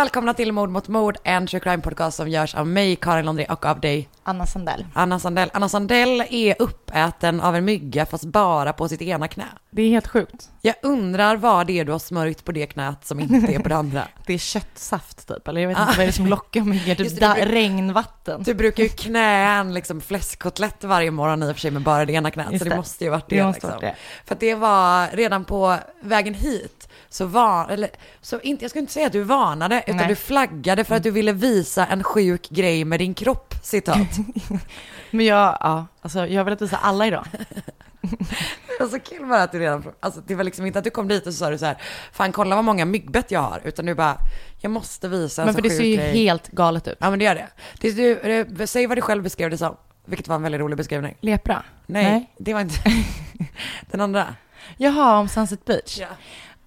välkomna till Mord mot mord, en true crime podcast som görs av mig, Karin Londré och av dig, Anna Sandell. Anna Sandell. Anna Sandell är uppäten av en mygga fast bara på sitt ena knä. Det är helt sjukt. Jag undrar vad det är du har smörjt på det knät som inte är på det andra. Det är köttsaft typ, eller jag vet inte vad är det som lockar myggor, typ det, regnvatten. Du brukar ju knä en liksom fläskkotlett varje morgon i och för sig med bara det ena knät, Just så det det. måste ju varit det. Det liksom. det. För att det var redan på vägen hit så var, eller så inte, jag skulle inte säga att du varnade, utan Nej. du flaggade för att du ville visa en sjuk grej med din kropp, citat. Men jag, ja, alltså jag har velat visa alla idag. Det var så kul bara att du redan, alltså det var liksom inte att du kom dit och så sa du så här, fan kolla vad många myggbett jag har, utan du bara, jag måste visa en Men för det ser ju grej. helt galet ut. Ja men det gör det. det du, eh, säg vad du själv beskrev det som, vilket var en väldigt rolig beskrivning. Lepra? Nej, det var inte den andra. Jaha, om Sunset Beach. Ja.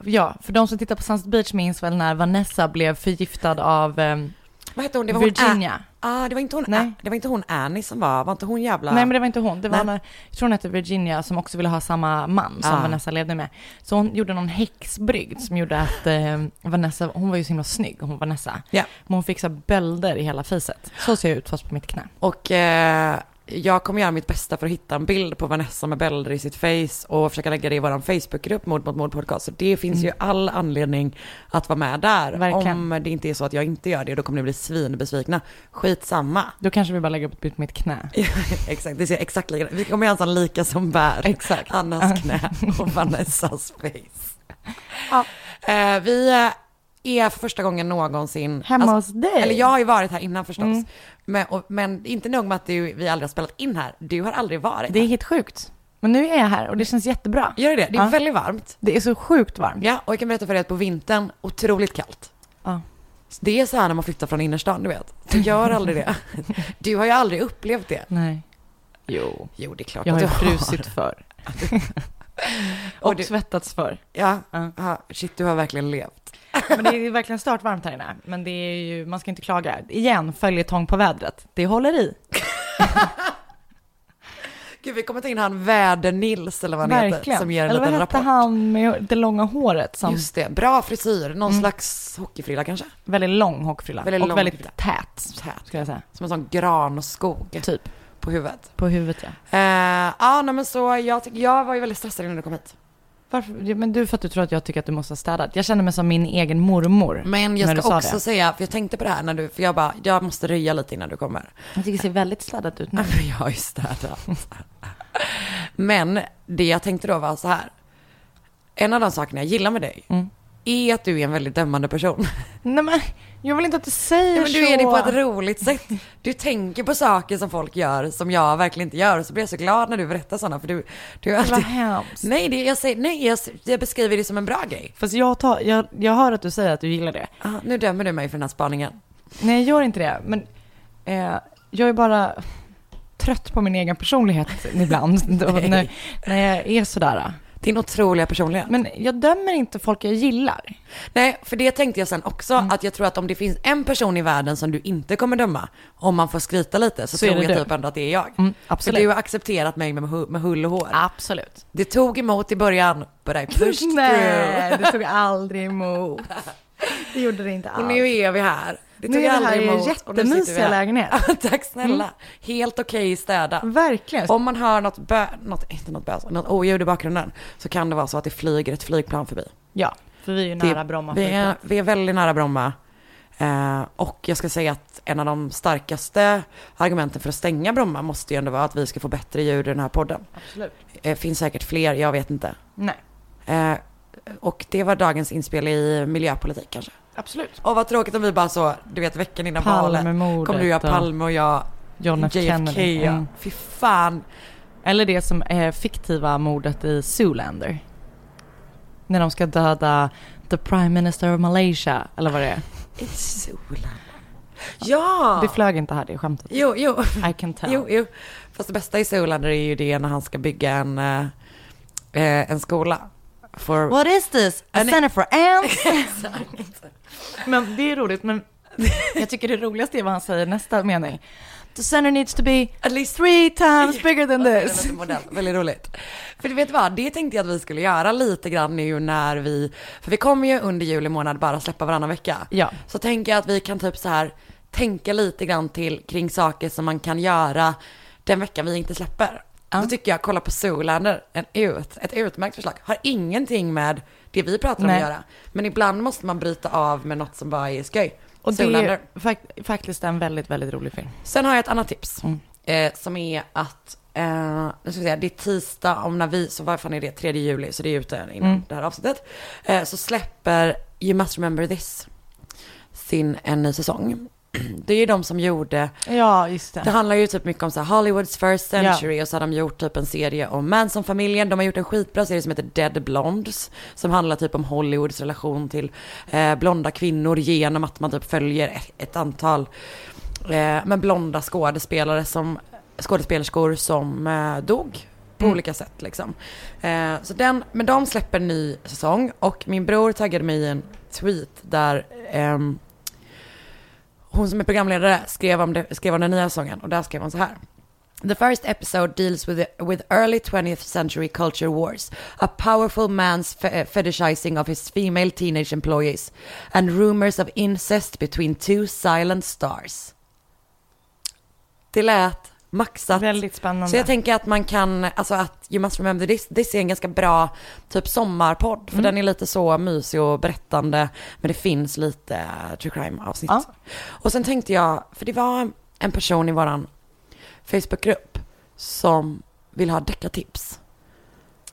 Ja, för de som tittar på Sunset Beach minns väl när Vanessa blev förgiftad av ehm, Vad hette hon? Det var hon Virginia. Ah, det var inte hon, Nej. Det var inte hon Annie som var, var inte hon jävla... Nej men det var inte hon, det var när, jag tror hon hette Virginia som också ville ha samma man som Ah. Vanessa levde med. Så hon gjorde någon häxbrygd som gjorde att eh, Vanessa, hon var ju så himla snygg, hon Vanessa. Ja. Men hon fick så bölder i hela facet. Så ser jag ut fast på mitt knä. Och eh, jag kommer göra mitt bästa för att hitta en bild på Vanessa med bälder i sitt face och försöka lägga det i vår Facebookgrupp Mord mot mord podcast. Så det finns ju all anledning att vara med där. Mm. Verkligen. Om det inte är så att jag inte gör det, då kommer ni bli svinbesvikna. Skitsamma. Då kanske vi bara lägger upp mitt knä. exakt, det ser exakt likadant Vi kommer göra en sån lika som bär. Exakt. Annas knä och Vanessas face. Ja. Eh, vi eh, är för första gången någonsin... Hemma alltså, hos dig? Eller jag har ju varit här innan förstås. Mm. Men, och, men inte nog med att du, vi aldrig har spelat in här. Du har aldrig varit Det är helt sjukt. Men nu är jag här och det känns jättebra. Gör det det? Det är Ja. väldigt varmt. Det är så sjukt varmt. Ja, och jag kan berätta för dig att på vintern, otroligt kallt. Ja. Det är så här när man flyttar från innerstan, du vet. Du gör aldrig det. Du har ju aldrig upplevt det. Nej. Jo. Jo, det är klart Jag har att ju du frusit för. Och du- svettats för. Ja, ja, shit, du har verkligen levt. Men det är verkligen stört varmt här inne. Men det är ju, man ska inte klaga. Igen, följetong på vädret. Det håller i. Gud, vi kommer ta in han Väder-Nils eller vad han heter, Verkligen. som ger en Eller vad liten hette rapport. han med det långa håret? Som Just det, bra frisyr, någon Mm. slags hockeyfrilla kanske? väldigt lång hockeyfrilla. Väldigt och lång väldigt hockeyfrilla. tät, Tät. skulle jag säga. Som en sån gran och skog Typ. På huvudet. På huvudet, ja. Eh, ja, nej men så jag, jag var ju väldigt stressad innan du kom hit. Varför? Men du för att du tror att jag tycker att du måste ha städat. Jag känner mig som min egen mormor. Men jag ska också det. säga, för jag tänkte på det här när du, för jag bara, jag måste röja lite innan du kommer. Jag tycker det ser väldigt städat ut nu. Jag har ju städat. Men det jag tänkte då var så här. En av de sakerna jag gillar med dig Mm. är att du är en väldigt dömande person. Nej men, jag vill inte att du säger Ja, men så. du är det på ett roligt sätt. Du tänker på saker som folk gör som jag verkligen inte gör. Och så blir jag så glad när du berättar sådana. För du, du är Vad alltid... hemskt. Nej, det, jag, säger, nej jag, jag beskriver det som en bra grej. Fast jag, tar, jag, jag hör att du säger att du gillar det. Ah, nu dömer du mig för den här spaningen. Nej, jag gör inte det. Men eh, jag är bara trött på min egen personlighet ibland. när, när jag är sådär. Din otroliga personlighet. Men jag dömer inte folk jag gillar. Nej, för det tänkte jag sen också, Mm. att jag tror att om det finns en person i världen som du inte kommer döma, om man får skryta lite, så, Så tror det jag du. typ ändå att det är jag. Mm, För absolut. du har accepterat mig med, med hull och hår. Absolut. Det tog emot i början, but I pushed Nej, through. det tog aldrig emot. Det gjorde det inte alls. Och nu är vi här. Det Nu tog är det här emot. nu jättemysiga lägenhet. Tack snälla. Helt okej städat. Verkligen. Om man hör något, bö, något inte något bös, något oljud i bakgrunden så kan det vara så att det flyger ett flygplan förbi. Ja, för vi är ju Det- nära Bromma Vi är, vi är väldigt nära Bromma. Eh, och jag ska säga att en av de starkaste argumenten för att stänga Bromma måste ju ändå vara att vi ska få bättre ljud i den här podden. Absolut. Det finns säkert fler, jag vet inte. Nej, Eh, och det var dagens inspel i miljöpolitik kanske. Absolut. Och vad tråkigt om vi bara så, du vet veckan innan valet, kommer du göra Palme och jag John F JFK. Kennedy. Mm. Fy fan. Eller det som är fiktiva mordet i Zoolander. När de ska döda the prime minister of Malaysia, eller vad det är. I solen. Ja! Det flög inte här, det skämtet. Jo, jo. I can tell. Jo, jo. Fast det bästa i Zoolander är ju det när han ska bygga en, eh, eh, en skola. For... What is this? A En- center for ants? Men det är roligt, men jag tycker det roligaste är vad han säger nästa mening. the center needs to be At least three times bigger than this. Väldigt roligt. För du vet vad, det tänkte jag att vi skulle göra lite grann nu när vi, för vi kommer ju under juli månad bara släppa varannan vecka. Ja. Så tänker jag att vi kan typ så här tänka lite grann till kring saker som man kan göra den veckan vi inte släpper. Då tycker jag, kolla på Zoolander, en ut, ett utmärkt förslag. Har ingenting med det vi pratar om Nej. att göra. Men ibland måste man bryta av med något som bara är skoj. Och det Zoolander. är fak- faktiskt en väldigt, väldigt rolig film. Sen har jag ett annat tips. Mm. Eh, som är att, eh, nu ska vi säga, det är tisdag om när vi, så vad fan är det, 3 juli, så det är ute innan Mm. det här avsnittet. Eh, så släpper You Must Remember This sin en ny säsong. Det är ju de som gjorde, Ja, just det handlar ju typ mycket om så här Hollywoods first Ja. century och så har de gjort typ en serie om Manson-familjen. De har gjort en skitbra serie som heter Dead Blondes som handlar typ om Hollywoods relation till eh, blonda kvinnor genom att man typ följer ett, ett antal eh, men blonda skådespelare som skådespelerskor som eh, dog på Mm. olika sätt liksom. Eh, så den, men de släpper en ny säsong och min bror taggade mig i en tweet där ehm, hon som är programledare skrev om, det, skrev om den nya sången och där skrev hon så här. The first episode deals with, with early 20th century culture wars, a powerful man's fe- fetishizing of his female teenage employees, and rumors of incest between two silent stars. Det lät maxat. Väldigt spännande. Så jag tänker att man kan, alltså att You Must Remember This, this är en ganska bra typ sommarpodd. För Mm. den är lite så mysig och berättande. Men det finns lite eh, true crime avsnitt. Ja. Och sen tänkte jag, för det var en person i våran Facebookgrupp som vill ha deckartips.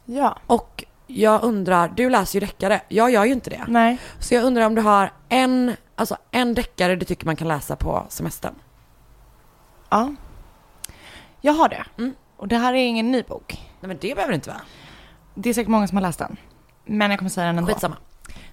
Ja. Och jag undrar, du läser ju deckare, jag gör ju inte det. Nej. Så jag undrar om du har en, alltså en deckare du tycker man kan läsa på semestern. Ja. Jag har det. Mm. Och det här är ingen ny bok. Nej men det behöver det inte vara. Det är säkert många som har läst den. Men jag kommer säga den ändå. Skitsamma.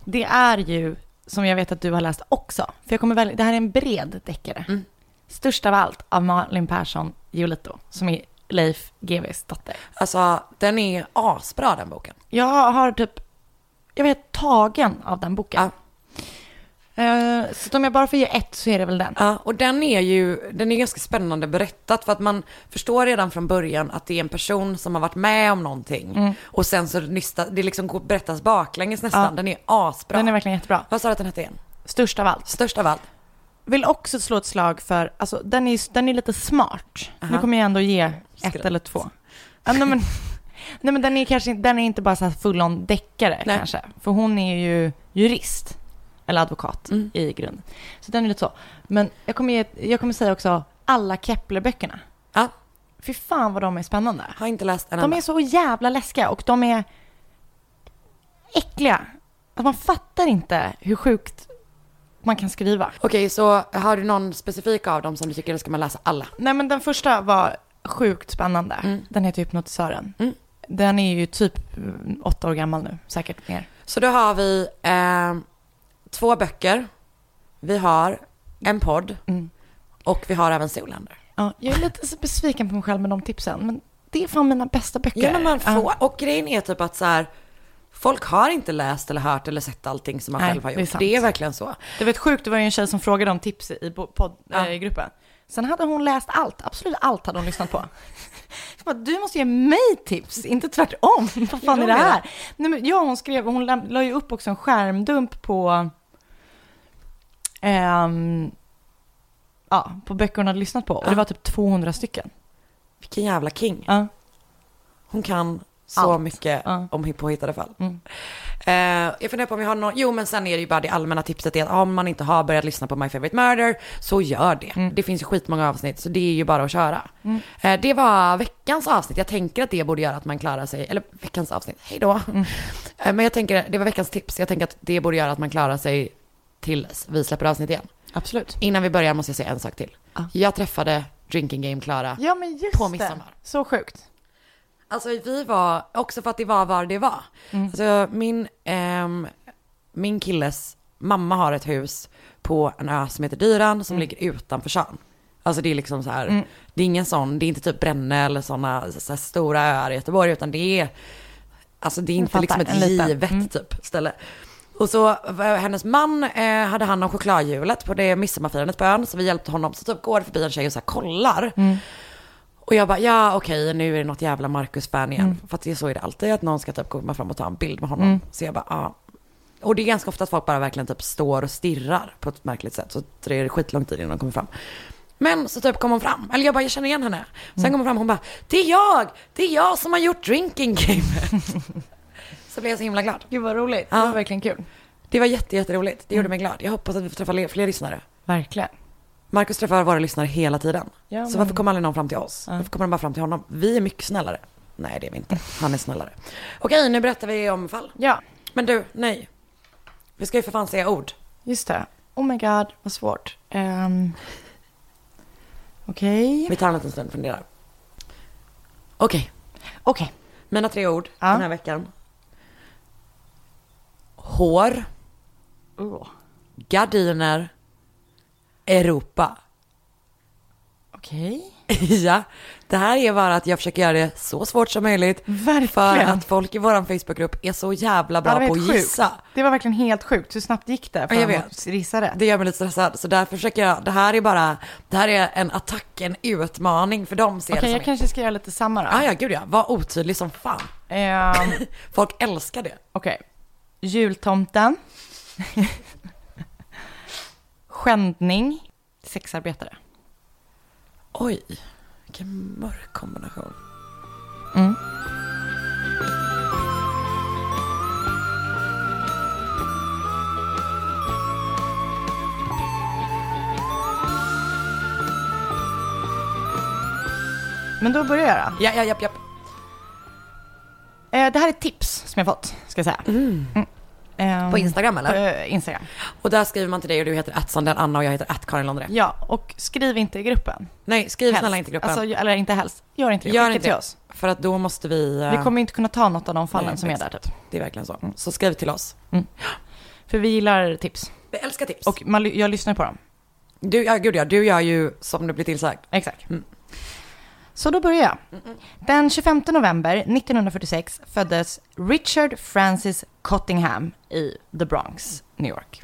Det är ju, som jag vet att du har läst också, för jag kommer välja, det här är en bred deckare. Mm. Störst av allt av Malin Persson Giolito, som är Leif GWs dotter. Alltså den är asbra den boken. Jag har typ, jag vet tagen av den boken. Ja. Eh, så om jag bara får ge ett så är det väl den. Ja, och den är ju, den är ganska spännande berättat för att man förstår redan från början att det är en person som har varit med om någonting. Mm. Och sen så nysta, det liksom berättas baklänges nästan. Ja. Den är asbra. Den är verkligen jättebra. Vad sa du att den hette igen? Störst av allt. Störst av allt. Vill också slå ett slag för, alltså den är, den är lite smart. Nu Aha. kommer jag ändå ge ett Skratt. eller två. Ja, nej, men, nej men den är kanske den är inte bara så här full on deckare Nej. kanske. För hon är ju jurist. Eller advokat Mm. i grund. Så den är lite så. Men jag kommer, ge, jag kommer säga också alla Kepler-böckerna. Ja. Fy fan vad de är spännande. Har inte läst en De enda. är så jävla läskiga och de är äckliga. Man fattar inte hur sjukt man kan skriva. Okej, så har du någon specifik av dem som du tycker eller ska man läsa alla? Nej men den första var sjukt spännande. Mm. Den heter Hypnotisören. Mm. Den är ju typ åtta år gammal nu, säkert mer. Så då har vi eh, två böcker. Vi har en podd Mm. och vi har även Zoolander. Ja, jag är lite besviken på mig själv med de tipsen, men det är fan mina bästa böcker. Ja men man får, Ja. och grejen är typ att så här, folk har inte läst eller hört eller sett allting som man Nej, själv har det är gjort. sant. Det är verkligen så. Det var ett sjukt, det var ju en tjej som frågade om tips i bo- podd, Ja. eh, i gruppen. Sen hade hon läst allt, absolut allt hade hon lyssnat på. Bara, du måste ge mig tips, inte tvärtom. Vad fan är det det är här? Nej, men, ja, hon skrev, hon la ju upp också en skärmdump på, ehm, ja, på böcker hon hade lyssnat på. Och det var typ 200 stycken. Vilken jävla king. Ja. Hon kan så Allt. mycket Ja. om påhittade fall. Eh, jag funderar på om vi har någon, jo men sen är det ju bara det allmänna tipset är att om man inte har börjat lyssna på My Favorite Murder så gör det. Mm. Det finns ju skitmånga avsnitt så det är ju bara att köra. Eh, det var veckans avsnitt, jag tänker att det borde göra att man klarar sig, eller veckans avsnitt, hej då. Eh, men jag tänker, det var veckans tips, jag tänker att det borde göra att man klarar sig tills vi släpper avsnitt igen. Absolut. Innan vi börjar måste jag säga en sak till. Ja. Jag träffade Drinking Game Klara Ja, men just på det. midsommar. Så sjukt. Alltså vi var, också för att det var var det var. Mm. Alltså min, ehm, min killes mamma har ett hus på en ö som heter Dyran som Mm. ligger utanför stan. Alltså det är liksom så här, Mm. det är ingen sån, det är inte typ Brännö eller sådana så stora öar i Göteborg utan det är, alltså det är inte liksom ett givet Mm. typ ställe. Och så var hennes man eh, hade hand om chokladhjulet på det midsommarfirandet på ön. Så vi hjälpte honom. Så typ går det förbi en tjej och så här kollar. Och jag bara, ja okej nu är det något jävla Marcus-fan igen. För att det är så är det alltid, att någon ska typ komma fram och ta en bild med honom. Så jag bara, ja. Och det är ganska ofta att folk bara verkligen typ står och stirrar på ett märkligt sätt. Så det är skitlång tid innan de kommer fram. Men så typ kom hon fram, eller jag bara, jag känner igen henne. Sen kom hon fram och hon bara, det är jag! Det är jag som har gjort drinking gamet. så blev jag så himla glad. Gud vad roligt. Ja. Det var verkligen kul. Det var jätte, jätteroligt. Det gjorde mig glad. Jag hoppas att vi får träffa le- fler lyssnare. Verkligen. Marcus träffar våra lyssnare hela tiden. Ja, så men- varför kommer aldrig någon fram till oss? Varför kommer de bara fram till honom? Vi är mycket snällare. Nej, det är vi inte. Han är snällare. Okej, nu berättar vi om fall. Ja, Men du, nej. Vi ska ju för fan säga ord. just det. Oh my god, vad svårt. Um, Okej. Vi tar en liten stund och funderar. Okej, Okej. mina tre ord Ja. den här veckan. Hår, Oh. gardiner, Europa. Okej. ja, det här är bara att jag försöker göra det så svårt som möjligt. Verkligen. För att folk i vår Facebookgrupp är så jävla bra på att gissa. Det var verkligen helt sjukt. Hur snabbt gick det? För Ja, jag att vet. Gissa rätt. Det gör mig lite stressad. Så därför försöker jag, det här är bara, det här är en attack, en utmaning för dem Okej, som jag kanske ska göra lite samma då. Ja, ja, gud ja. Var otydlig som fan. Ehm, Folk älskar det. Okej. Jultomten. Skändning. Sexarbetare. Oj, vilken mörk kombination. Mm. Men då börjar jag. Ja, ja, japp, japp. Eh, det här är ett tips som jag fått, ska jag säga. Mm. Ehm, På Instagram eller? På eh, Instagram. Och där skriver man till dig och du heter Attsanden Anna och jag heter att Karin Londre. Ja, och skriv inte i gruppen. Nej, skriv Helst. snälla inte i gruppen. Alltså, eller inte helst. Gör inte det. Gör inte till det. oss. För att då måste vi... eh, Vi kommer inte kunna ta något av de fallen Nej, som är där exakt. typ. Det är verkligen så. Så skriv till oss. För vi gillar tips. Vi älskar tips. Och man, jag lyssnar på dem. du, ja, gud ja, du gör ju som du blir tillsagd. Exakt. Mm. Så då börjar jag. Den 25 november 1946 föddes Richard Francis Cottingham i The Bronx, New York.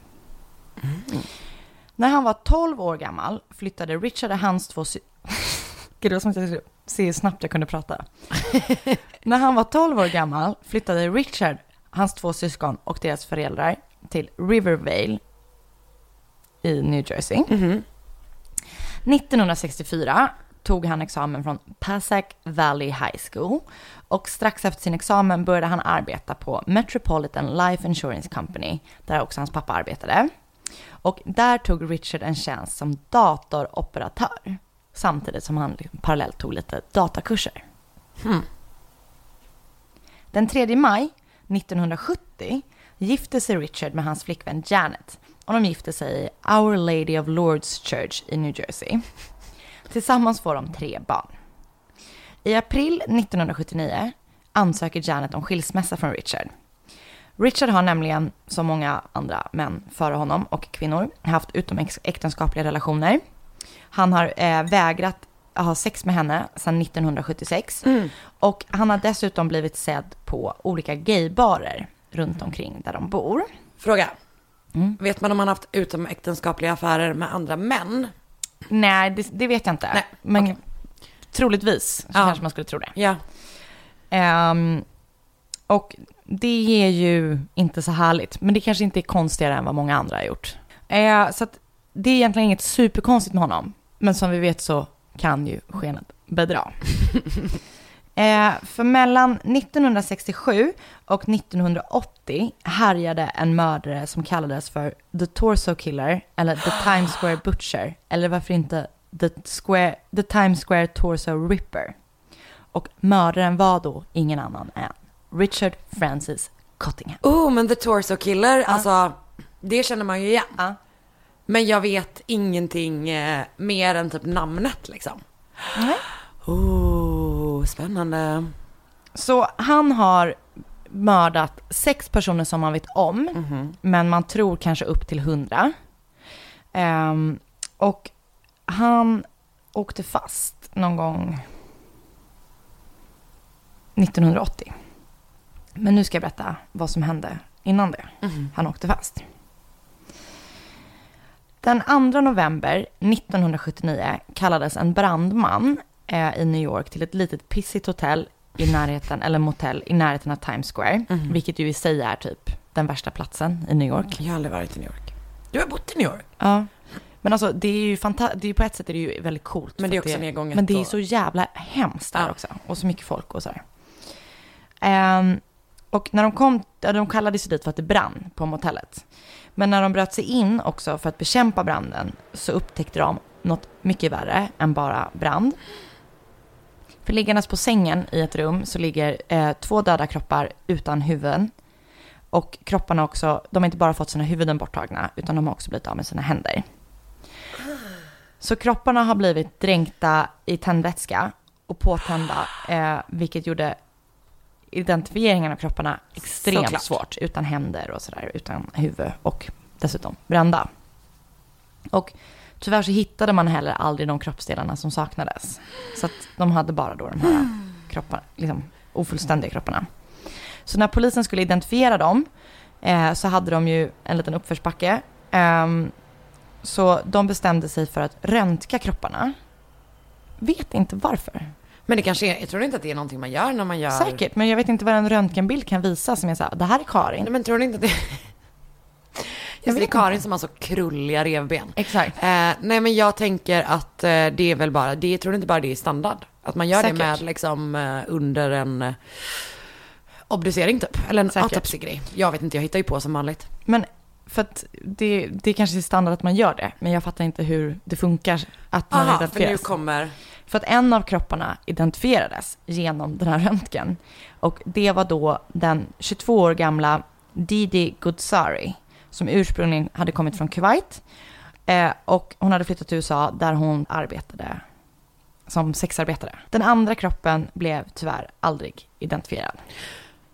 När han var 12 år gammal flyttade Richard och hans två sy- Gud, det var som att jag se hur snabbt jag kunde prata. När han var 12 år gammal flyttade Richard, hans två syskon och deras föräldrar till Rivervale i New Jersey. 1964 tog han examen från Passac Valley High School och strax efter sin examen började han arbeta på Metropolitan Life Insurance Company, där också hans pappa arbetade. Och där tog Richard en tjänst som datoroperatör, samtidigt som han parallellt tog lite datakurser. Den 3 maj 1970 gifte sig Richard med hans flickvän Janet och de gifte sig i Our Lady of Lords Church i New Jersey. Tillsammans får de tre barn. I april 1979 ansöker Janet om skilsmässa från Richard. Richard har nämligen, som många andra män före honom och kvinnor, haft utomäktenskapliga relationer. Han har eh, vägrat ha sex med henne sedan 1976. Och han har dessutom blivit sedd på olika gaybarer runt omkring där de bor. Fråga. Mm. Vet man om han haft utomäktenskapliga affärer med andra män? Nej, det, det vet jag inte. Nej, Men okej. troligtvis så Ja. kanske man skulle tro det. Ja. Ehm, och det är ju inte så härligt, men det kanske inte är konstigare än vad många andra har gjort. Eh, så att det är egentligen inget superkonstigt med honom, men som vi vet så kan ju skenet bedra. eh, för mellan 1967 och 1980 härjade en mördare som kallades för The Torso Killer, eller The Times Square Butcher, eller varför inte The, Square, The Times Square Torso Ripper. Och mördaren var då ingen annan än Richard Francis Cottingham. Oh, men The Torso Killer, alltså det känner man ju igen. Ja. Men jag vet ingenting eh, mer än typ namnet liksom. Nej. Oh, spännande. Så han har mördat sex personer som man vet om, men man tror kanske upp till hundra. Ehm, och han åkte fast någon gång 1980. Men nu ska jag berätta vad som hände innan det. Han åkte fast. Den 2 november 1979 kallades en brandman eh, i New York till ett litet pissigt hotell i närheten, eller motell i närheten av Times Square. Vilket ju i sig är typ den värsta platsen i New York. Jag har aldrig varit i New York. Du har bott i New York. Ja. Men alltså det är ju fantastiskt, på ett sätt är det ju väldigt coolt. Men det är också nedgånget Men det är så jävla hemskt där Ja. också. Och så mycket folk och sådär. Ehm, och när de kom, de kallades ju dit för att det brann på motellet. Men när de bröt sig in också för att bekämpa branden så upptäckte de något mycket värre än bara brand. För liggandes på sängen i ett rum så ligger eh, två döda kroppar utan huvuden. Och kropparna också, de har inte bara fått sina huvuden borttagna utan de har också blivit av med sina händer. Så kropparna har blivit dränkta i tändvätska och påtända, eh, vilket gjorde identifieringen av kropparna extremt Såklart. svårt. Utan händer och sådär, utan huvud och dessutom brända. Och tyvärr så hittade man heller aldrig de kroppsdelarna som saknades. Så att de hade bara då de här kropparna, liksom ofullständiga kropparna. Så när polisen skulle identifiera dem eh, så hade de ju en liten uppförsbacke. Ehm, så de bestämde sig för att röntga kropparna. Vet inte varför. Men det kanske är, jag tror inte att det är någonting man gör när man gör... Säkert, men jag vet inte vad en röntgenbild kan visa som är så här, det här är Karin. Nej, men tror ni inte att det... Just det, är Karin som har så krulliga revben. Exakt. Eh, nej men jag tänker att eh, det är väl bara, det, jag tror inte bara det är standard. Att man gör Säkert. det med liksom eh, under en eh, obducering typ. Eller en autopsigrej. Jag vet inte, jag hittar ju på som vanligt. Men för att det, det kanske är standard att man gör det, men jag fattar inte hur det funkar att man Aha, för nu identifieras. kommer... För att en av kropparna identifierades genom den här röntgen. Och det var då den 22 år gamla Didi Goodsari, som ursprungligen hade kommit från Kuwait. Eh, och hon hade flyttat till USA där hon arbetade som sexarbetare. Den andra kroppen blev tyvärr aldrig identifierad.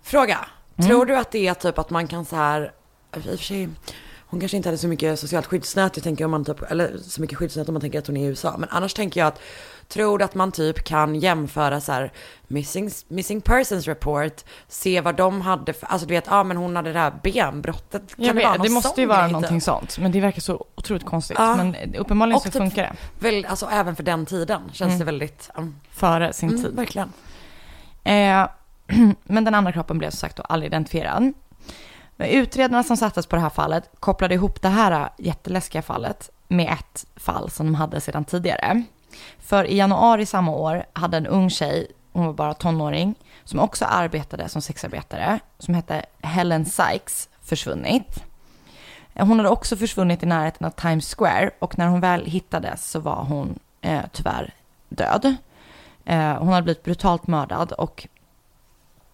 Fråga. Mm. Tror du att det är typ att man kan så här, i och för sig, hon kanske inte hade så mycket socialt skyddsnät, jag tänker om man typ, eller så mycket skyddsnät om man tänker att hon är i USA. Men annars tänker jag att, tror att man typ kan jämföra så här, missing, missing persons report, se vad de hade för, alltså du vet, ja ah, men hon hade det här benbrottet. Kan Jag det vet, någon det måste ju vara grej, någonting typ? sånt, men det verkar så otroligt konstigt. Ja. Men uppenbarligen Och så typ- funkar det. Väl, alltså även för den tiden känns Mm. det väldigt, um, Före sin mm, tid. verkligen. Eh, men den andra kroppen blev som sagt då aldrig identifierad. Men utredarna som sattes på det här fallet kopplade ihop det här jätteläskiga fallet med ett fall som de hade sedan tidigare. För i januari samma år hade en ung tjej, hon var bara tonåring, som också arbetade som sexarbetare, som hette Helen Sykes, försvunnit. Hon hade också försvunnit i närheten av Times Square och när hon väl hittades så var hon eh, tyvärr död. Eh, hon hade blivit brutalt mördad och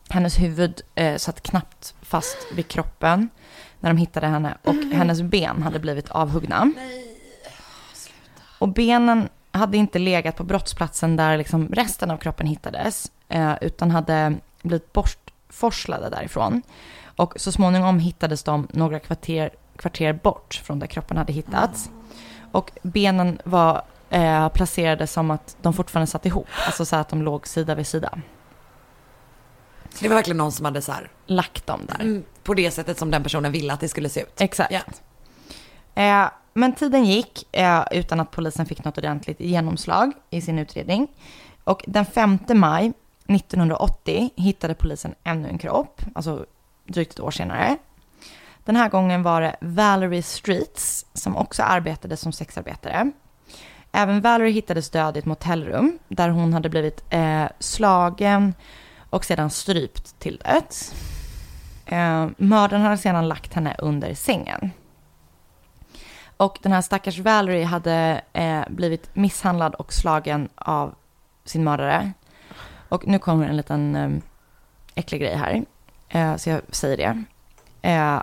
hennes huvud eh, satt knappt fast vid kroppen när de hittade henne och hennes ben hade blivit avhuggna. Och benen hade inte legat på brottsplatsen där liksom resten av kroppen hittades eh, utan hade blivit bortforslade därifrån. Och så småningom hittades de några kvarter, kvarter bort från där kroppen hade hittats. Och benen var eh, placerade som att de fortfarande satt ihop, alltså så att de låg sida vid sida. Det var verkligen någon som hade så här, Lagt dem där. mm, på det sättet som den personen ville att det skulle se ut. Exakt. Ja. Eh, men tiden gick eh, utan att polisen fick något ordentligt genomslag i sin utredning. Och den 5 maj 1980 hittade polisen ännu en kropp, alltså drygt ett år senare. Den här gången var det Valerie Streets som också arbetade som sexarbetare. Även Valerie hittades död i ett motellrum där hon hade blivit eh, slagen och sedan strypt till döds. Eh, mördaren hade sedan lagt henne under sängen. Och den här stackars Valerie hade eh, blivit misshandlad och slagen av sin mördare. Och nu kommer en liten eh, äcklig grej här. Eh, så jag säger det. Eh,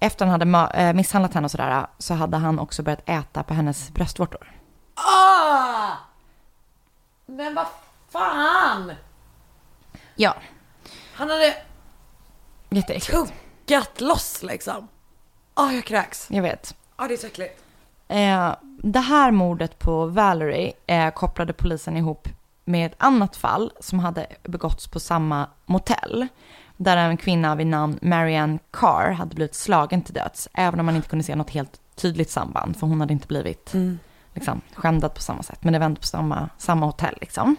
efter han hade eh, misshandlat henne och sådär så hade han också börjat äta på hennes bröstvårtor. Ah! Men vad fan! Ja, Han hade jätteäckligt. tuggat loss liksom. Ah, jag kräks. Jag vet. Ah, det är så äckligt. Eh, det här mordet på Valerie eh, kopplade polisen ihop med ett annat fall som hade begåtts på samma motell. där en kvinna vid namn Marianne Carr hade blivit slagen till döds, även om man inte kunde se något helt tydligt samband, för hon hade inte blivit Mm. liksom, skändad på samma sätt, men det var ändå på samma, samma hotell. Liksom.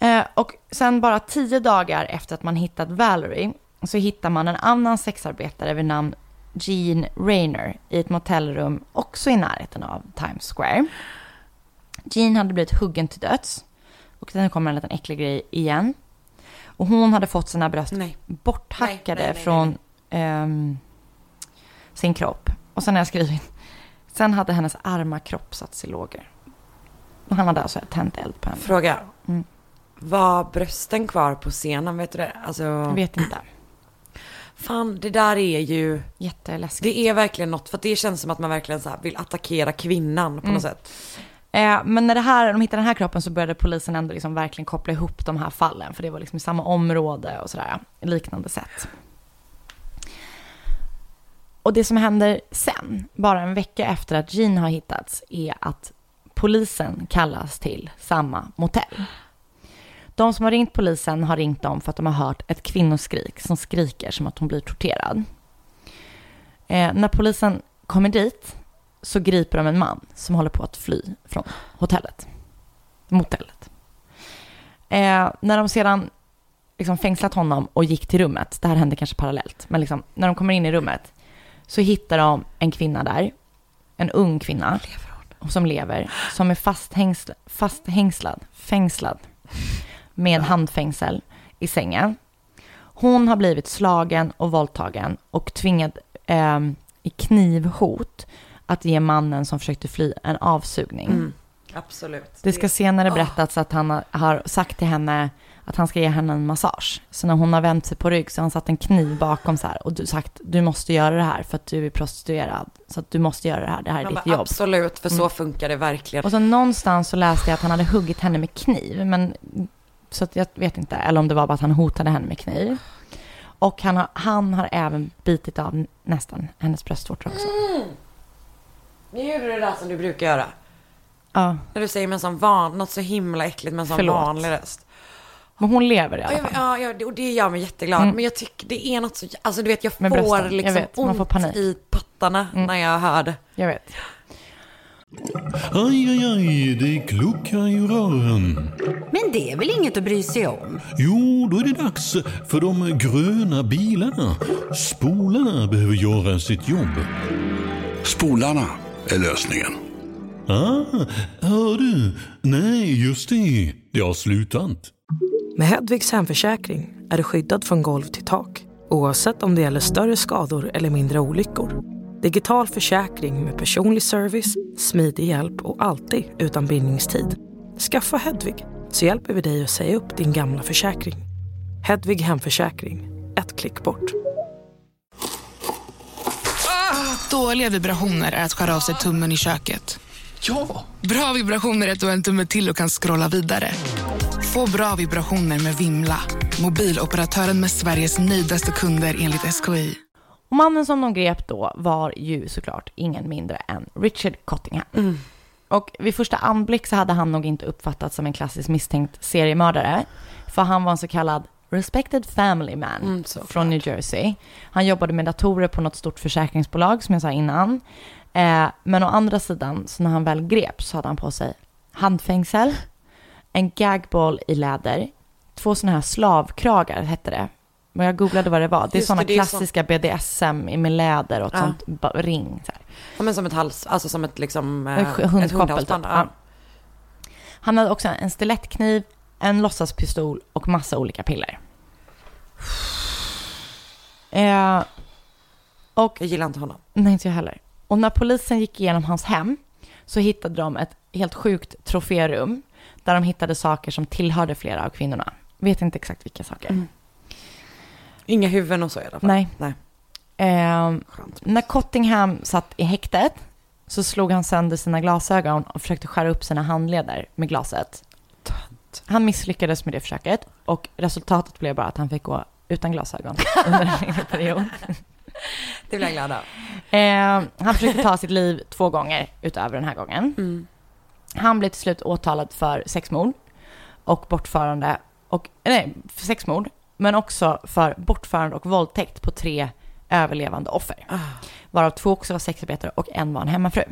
Eh, och sen bara tio dagar efter att man hittat Valerie så hittar man en annan sexarbetare vid namn Jean Rayner i ett motellrum också i närheten av Times Square. Jean hade blivit huggen till döds. Och sen kommer en liten äcklig grej igen. Och hon hade fått sina bröst Nej. borthackade Nej, nej, från ehm, sin kropp. Och sen har jag skrivit, sen hade hennes arma kropp satts i lågor. Och han hade alltså tänt eld på henne. Fråga. Mm. Var brösten kvar på scenen? Vet du det? Alltså, Jag vet inte. fan det där är ju, Jätteläskigt. det är verkligen något, för det känns som att man verkligen så vill attackera kvinnan på Mm. något sätt. Eh, men när det här, de hittade den här kroppen så började polisen ändå liksom verkligen koppla ihop de här fallen. För det var liksom i samma område och sådär. Liknande sätt. Och det som händer sen, bara en vecka efter att Jean har hittats, är att polisen kallas till samma motell. De som har ringt polisen har ringt dem för att de har hört ett kvinnoskrik som skriker som att hon blir torterad. Eh, när polisen kommer dit så griper de en man som håller på att fly från hotellet. Motellet. Eh, när de sedan liksom fängslat honom och gick till rummet, det här hände kanske parallellt, men liksom, när de kommer in i rummet så hittar de en kvinna där, en ung kvinna som lever, som är fasthängslad, fasthängslad fängslad med handfängsel i sängen. Hon har blivit slagen och våldtagen och tvingad eh, i knivhot att ge mannen som försökte fly en avsugning. Mm. Absolut. Det ska senare berättats att han har- sagt till henne att han ska ge henne en massage. Så när hon har vänt sig på rygg så har han satt en kniv bakom så här och du sagt du måste göra det här för att du är prostituerad. Så att du måste göra det här, det här är ditt bara, jobb. Absolut, för så Mm. funkar det verkligen. Och så någonstans så läste jag att han hade huggit henne med kniv, men så jag vet inte, eller om det var bara att han hotade henne med kniv. Och han har, han har även bitit av nästan hennes bröstvårtor också. Nu gjorde du det där som du brukar göra. Ja, När du säger med en sån van, något så himla äckligt med en sån Förlåt. vanlig röst. men hon lever i Ja, alla fall. ja, ja, det- och det gör mig jätteglad. Mm. Men jag tycker det är något så, alltså du vet jag får brösten, jag liksom vet, ont i pattarna Mm. när jag hör det. Jag vet. Aj, aj, aj, det kluckar i rören. Men det är väl inget att bry sig om? Jo, då är det dags för de gröna bilarna. Spolarna behöver göra sitt jobb. Spolarna är lösningen. Ah, hör du? Nej, just det. Det har slutat. Med Hedvigs hemförsäkring är du skyddad från golv till tak oavsett om det gäller större skador eller mindre olyckor. Digital försäkring med personlig service, smidig hjälp och alltid utan bindningstid. Skaffa Hedvig så hjälper vi dig att säga upp din gamla försäkring. Hedvig hemförsäkring, ett klick bort. Dåliga vibrationer är att skära av sig tummen i köket. Ja! Bra vibrationer är att du har en tumme till och kan scrolla vidare. Få bra vibrationer med Vimla. Mobiloperatören med Sveriges nöjdaste kunder enligt SKI. Och mannen som de grep då var ju såklart ingen mindre än Richard Cottingham. Och vid första anblick så hade han nog inte uppfattats som en klassisk misstänkt seriemördare. För han var en så kallad respected family man Mm, från New Jersey. Han jobbade med datorer på något stort försäkringsbolag som jag sa innan. Eh, men å andra sidan, så när han väl greps så hade han på sig handfängsel, en gagball i läder, två sådana här slavkragar hette det. Men jag googlade vad det var. Det är sådana klassiska BDSM med läder och Ja. sånt ring. Så här. Ja, men som ett hals, alltså som ett liksom... eh, Ett hundkoppel typ. Ja. Han hade också en stilettkniv, en låtsaspistol och massa olika piller. Eh, och Jag gillar inte honom. Nej, inte jag heller. Och när polisen gick igenom hans hem så hittade de ett helt sjukt troférum där de hittade saker som tillhörde flera av kvinnorna. Vet inte exakt vilka saker. Mm. Inga huvuden och så i alla fall. Nej. Nej. Skönt. när Cottingham satt i häktet så slog han sönder sina glasögon och försökte skära upp sina handleder med glaset. Tönt. Han misslyckades med det försöket och resultatet blev bara att han fick gå utan glasögon under en längre period. Det blir jag glad av. Ehm, han försökte ta sitt liv två gånger utöver den här gången. Mm. Han blev till slut åtalad för sexmord och bortförande och, nej, för sexmord men också för bortförande och våldtäkt på tre överlevande offer. Varav två också var sexarbetare och en var en hemmafru.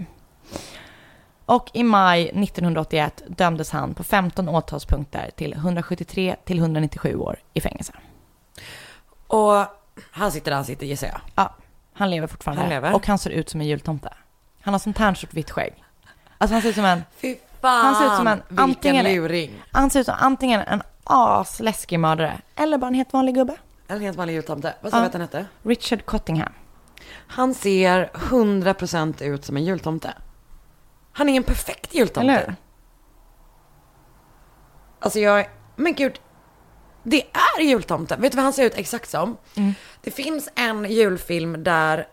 Och i maj 1981 dömdes han på 15 åtalspunkter till 173 till 197 år i fängelse. Och han sitter där han sitter gissar jag. Ja, han lever fortfarande. Han lever. Och han ser ut som en jultomte. Han har sånt här stort vitt skägg. Alltså han ser ut som en, Fy fan, Han ser ut som en- vilken antingen- luring. han ser ut som antingen en asläskig mördare eller bara en helt vanlig gubbe. En helt vanlig jultomte. Vad sa du att han hette? Richard Cottingham. Han ser 100% ut som en jultomte. Han är en perfekt jultomte. Eller hur? Alltså jag, men gud. Det är jultomten. Vet du vad han ser ut exakt som? Mm. Det finns en julfilm där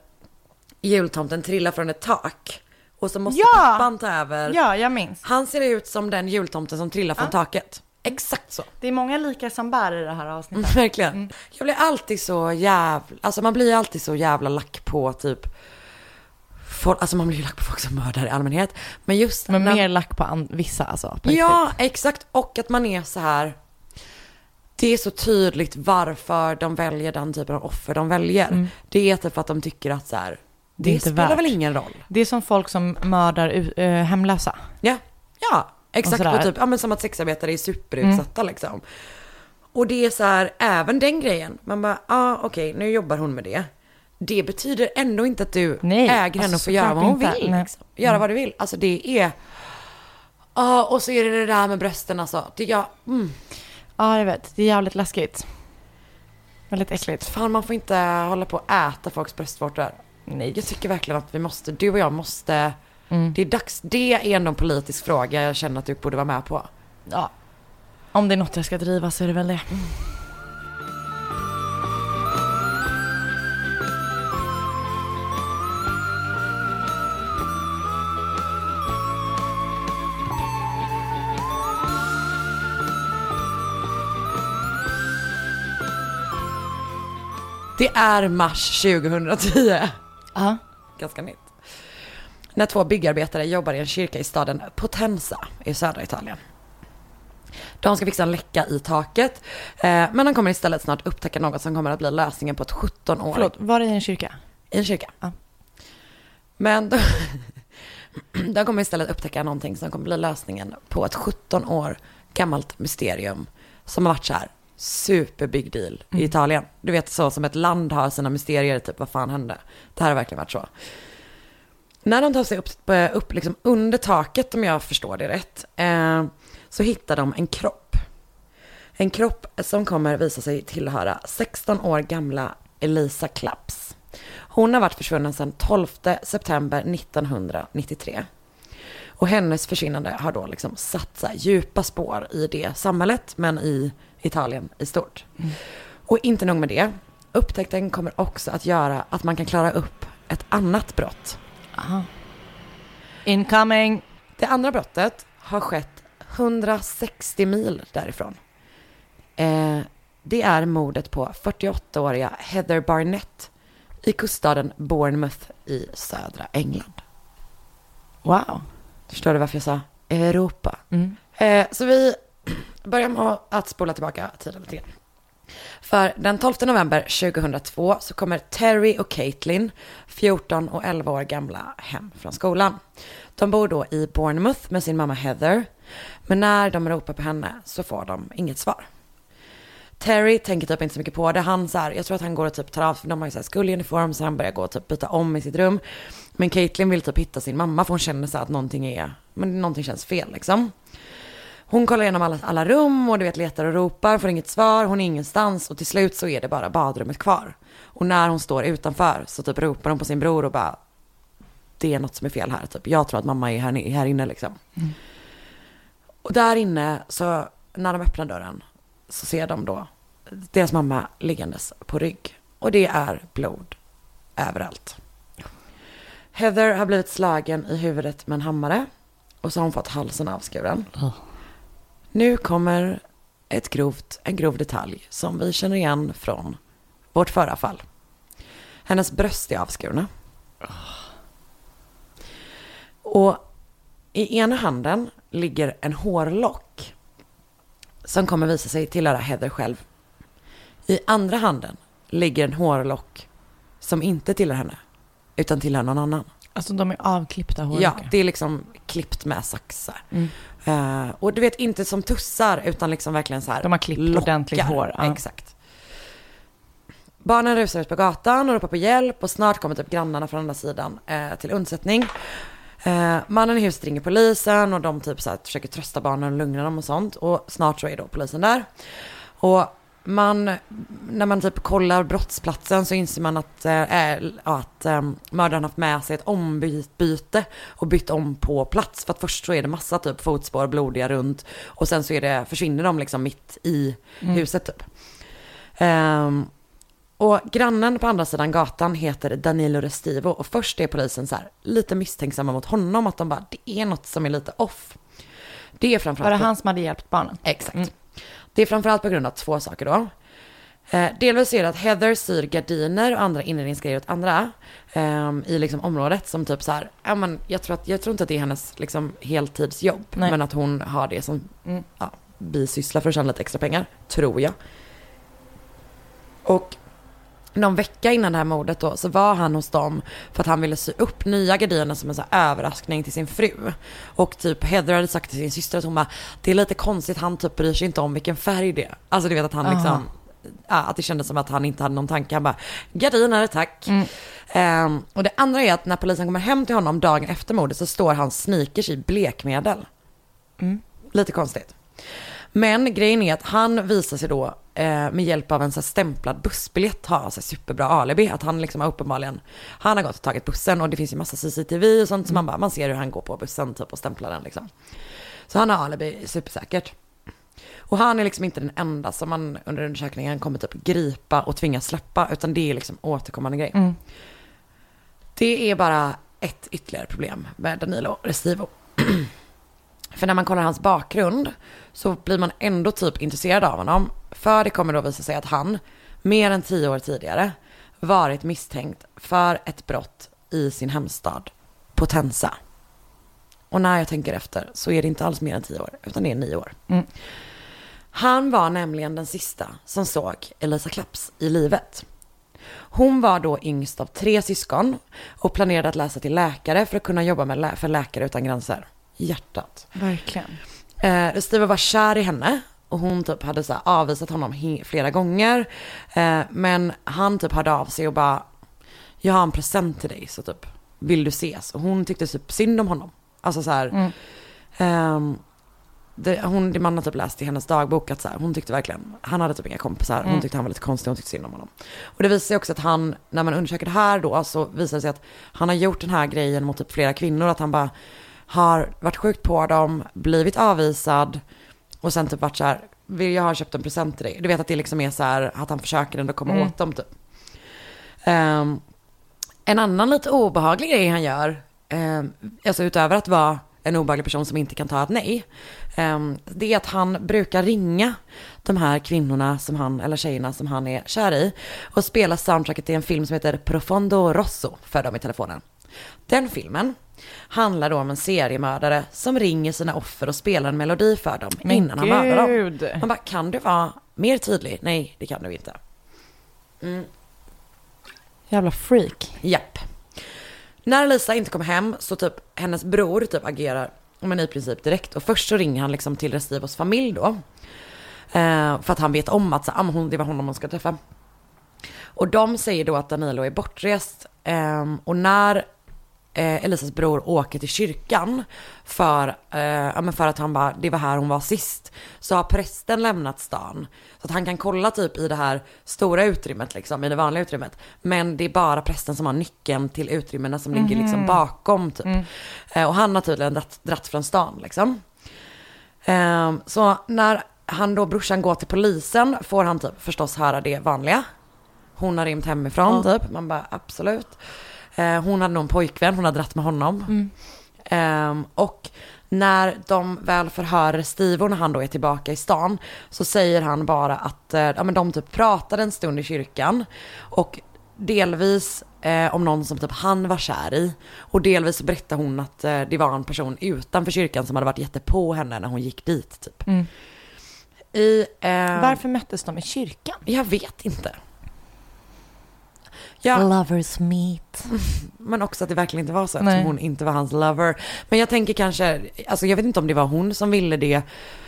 jultomten trillar från ett tak. Och så måste Ja! pappan ta över. Ja, jag minns. Han ser ut som den jultomten som trillar från taket. Exakt så. Det är många lika som bär i det här avsnittet. Verkligen. Jag blir alltid så jävla, alltså man blir alltid så jävla lack på typ, folk, alltså man blir ju lack på folk som mördar i allmänhet. Men just Men när- mer lack på an- vissa alltså. På Ja, riktigt. exakt. Och att man är så här. Det är så tydligt varför de väljer den typen av offer de väljer. Det är typ för att de tycker att så här, det, Mm. Det spelar värt. väl ingen roll. Det är som folk som mördar u- eh, hemlösa. Ja, ja exakt. Och typ, ja, men som att sexarbetare är superutsatta liksom. Och det är så här, även den grejen. Man bara, ja ah, okej, nu jobbar hon med det. Det betyder ändå inte att du Nej, äger henne alltså och får göra vad hon vill. Liksom. Göra vad du vill. Alltså det är... Ja, och så är det det där med brösten alltså. Det, ja, mm. Ja, jag vet. Det är jävligt läskigt. Väldigt äckligt. Fan, man får inte hålla på och äta folks bröstvårtor. Nej. Jag tycker verkligen att vi måste, du och jag måste, Mm. det är dags, det är ändå en politisk fråga jag känner att du borde vara med på. Ja. Om det är något jag ska driva så är det väl det. Det är mars 2010. Ja. Ganska nytt. När två byggarbetare jobbar i en kyrka i staden Potenza i södra Italien. De ska fixa en läcka i taket, eh, men de kommer istället snart upptäcka något som kommer att bli lösningen på ett 17 år Förlåt, var det i en kyrka? i en kyrka. Ja. Men de, de kommer istället upptäcka någonting som kommer bli lösningen på ett 17 år gammalt mysterium som har varit så här super big deal i Italien. Du vet så som ett land har sina mysterier, typ vad fan hände? Det här har verkligen varit så. När de tar sig upp, upp liksom under taket, om jag förstår det rätt, eh, så hittar de en kropp. En kropp som kommer visa sig tillhöra 16 år gamla Elisa Klapps. Hon har varit försvunnen sedan 12 september 1993. Och hennes försvinnande har då liksom satt så djupa spår i det samhället, men i Italien i stort. Och inte nog med det, upptäckten kommer också att göra att man kan klara upp ett annat brott. Incoming! Det andra brottet har skett 160 mil därifrån. Eh, det är mordet på 48-åriga Heather Barnett i kuststaden Bournemouth i södra England. Wow. Förstår du varför jag sa Europa? Mm. Eh, så vi börjar med att spola tillbaka tiden lite grann. För den 12 november 2002 så kommer Terry och Caitlin, 14 och 11 år gamla, hem från skolan. De bor då i Bournemouth med sin mamma Heather. Men när de ropar på henne så får de inget svar. Terry tänker typ inte så mycket på det. Han så här, jag tror att han går och typ tar av, för de har ju så här skoluniform så han börjar gå och typ byta om i sitt rum. Men Caitlin vill typ hitta sin mamma för hon känner så här att någonting är, men någonting känns fel liksom. Hon kollar igenom alla, alla rum och du vet letar och ropar, får inget svar, hon är ingenstans och till slut så är det bara badrummet kvar. Och när hon står utanför så typ ropar hon på sin bror och bara det är något som är fel här, typ jag tror att mamma är här, här inne liksom. Och där inne så när de öppnar dörren så ser de då deras mamma liggandes på rygg. Och det är blod överallt. Heather har blivit slagen i huvudet med en hammare och så har hon fått halsen avskuren. Nu kommer ett grovt, en grov detalj som vi känner igen från vårt förra fall. Hennes bröst är avskurna. Och i ena handen ligger en hårlock som kommer visa sig tillhöra Heather själv. I andra handen ligger en hårlock som inte tillhör henne, utan tillhör någon annan. Alltså de är avklippta Ja, hårlockar. det är liksom klippt med saxar. Mm. Eh, och du vet, inte som tussar, utan liksom verkligen så här. De har klippt lockar. ordentligt hår. Ja. Exakt. Barnen rusar ut på gatan och ropar på hjälp och snart kommer typ grannarna från andra sidan eh, till undsättning. Eh, mannen i huset ringer polisen och de typ så här försöker trösta barnen och lugna dem och sånt. Och snart så är då polisen där. Och man, när man typ kollar brottsplatsen så inser man att, eh, att eh, mördaren haft med sig ett ombyte och bytt om på plats. För att först så är det massa typ fotspår blodiga runt och sen så är det, försvinner de liksom mitt i huset typ. Ehm, och grannen på andra sidan gatan heter Danilo Restivo och först är polisen så här lite misstänksamma mot honom att de bara det är något som är lite off. Det är Var framförallt... det han som hade hjälpt barnen? Exakt. Det är framförallt på grund av två saker då. Eh, delvis är det att Heather syr gardiner och andra inredningsgrejer åt andra ehm, i liksom området som typ så här, ja men jag tror, att, jag tror inte att det är hennes liksom heltidsjobb, Nej. men att hon har det som Mm. ja, bisyssla för att tjäna lite extra pengar, tror jag. Och någon vecka innan det här mordet då så var han hos dem för att han ville sy upp nya gardiner som en så här överraskning till sin fru. Och typ Heather hade sagt till sin syster att hon bara, det är lite konstigt, han typ bryr sig inte om vilken färg det är. Alltså du vet att han Aha. liksom, ja, att det kändes som att han inte hade någon tanke. Han bara, gardiner tack. Ehm, och det andra är att när polisen kommer hem till honom dagen efter mordet så står hans sneakers i blekmedel. Lite konstigt. Men grejen är att han visar sig då eh, med hjälp av en så här stämplad bussbiljett ha så här superbra alibi. Att han liksom har uppenbarligen, han har gått och tagit bussen och det finns ju massa CCTV och sånt så man bara, man ser hur han går på bussen typ och stämplar den liksom. Så han har alibi supersäkert. Och han är liksom inte den enda som man under undersökningen kommer typ gripa och tvinga släppa utan det är liksom återkommande grej. Det är bara ett ytterligare problem med Danilo Restivo. För när man kollar hans bakgrund så blir man ändå typ intresserad av honom. För det kommer då visa sig att han, mer än tio år tidigare, varit misstänkt för ett brott i sin hemstad Potenza. Och när jag tänker efter så är det inte alls mer än tio år, utan det är nio år. Han var nämligen den sista som såg Elisa Claps i livet. Hon var då yngst av tre syskon och planerade att läsa till läkare för att kunna jobba med lä- för Läkare Utan Gränser. Hjärtat. Verkligen. Eh, Steve var kär i henne och hon typ hade så här avvisat honom flera gånger. Eh, men han typ hörde av sig och bara, jag har en present till dig så typ, vill du ses? Och hon tyckte typ synd om honom. Alltså så här, ehm, det, hon, det man har typ läst i hennes dagbok att så här, hon tyckte verkligen, han hade typ inga kompisar, hon tyckte han var lite konstig, hon tyckte synd om honom. Och det visar sig också att han, när man undersöker det här då, så visar det sig att han har gjort den här grejen mot typ flera kvinnor, att han bara har varit sjukt på dem, blivit avvisad och sen typ varit så här, vill jag ha köpt en present till dig? Du vet att det liksom är så här, att han försöker ändå komma åt dem typ. Ehm, en annan lite obehaglig grej han gör, um, alltså utöver att vara en obehaglig person som inte kan ta ett nej, ehm, det är att han brukar ringa de här kvinnorna som han, eller tjejerna som han är kär i och spela soundtracket till en film som heter Profondo Rosso för dem i telefonen. Den filmen handlar då om en seriemördare som ringer sina offer och spelar en melodi för dem Men innan han mördar dem. gud. Man bara, kan du vara mer tydlig? Nej, det kan du inte. Jävla freak. Japp. När Lisa inte kommer hem så typ hennes bror typ agerar, men i princip direkt. Och först så ringer han liksom till Restivos familj då. Eh, för att han vet om att så, ah, hon, det var honom hon ska träffa. Och de säger då att Danilo är bortrest. Eh, och när eh, Elisas bror åker till kyrkan för, eh, ja, men för att han bara, det var här hon var sist. Så har prästen lämnat stan. Så att han kan kolla typ i det här stora utrymmet liksom, i det vanliga utrymmet. Men det är bara prästen som har nyckeln till utrymmena som ligger liksom bakom typ. Eh, och han har tydligen dratt, från stan liksom. Ehm, så när han då, brorsan, går till polisen får han typ förstås höra det vanliga. Hon har rymt hemifrån typ. Man bara absolut. Eh, hon hade nog en pojkvän, hon har dratt med honom. Ehm, och när de väl förhör Stivo när han då är tillbaka i stan så säger han bara att eh, ja, men de typ pratade en stund i kyrkan och delvis eh, om någon som typ han var kär i och delvis berättar hon att eh, det var en person utanför kyrkan som hade varit jättepå henne när hon gick dit typ. I, eh, Varför möttes de i kyrkan? Jag vet inte. Ja, Lovers meet. men också att det verkligen inte var så Nej. eftersom hon inte var hans lover. Men jag tänker kanske, alltså jag vet inte om det var hon som ville det.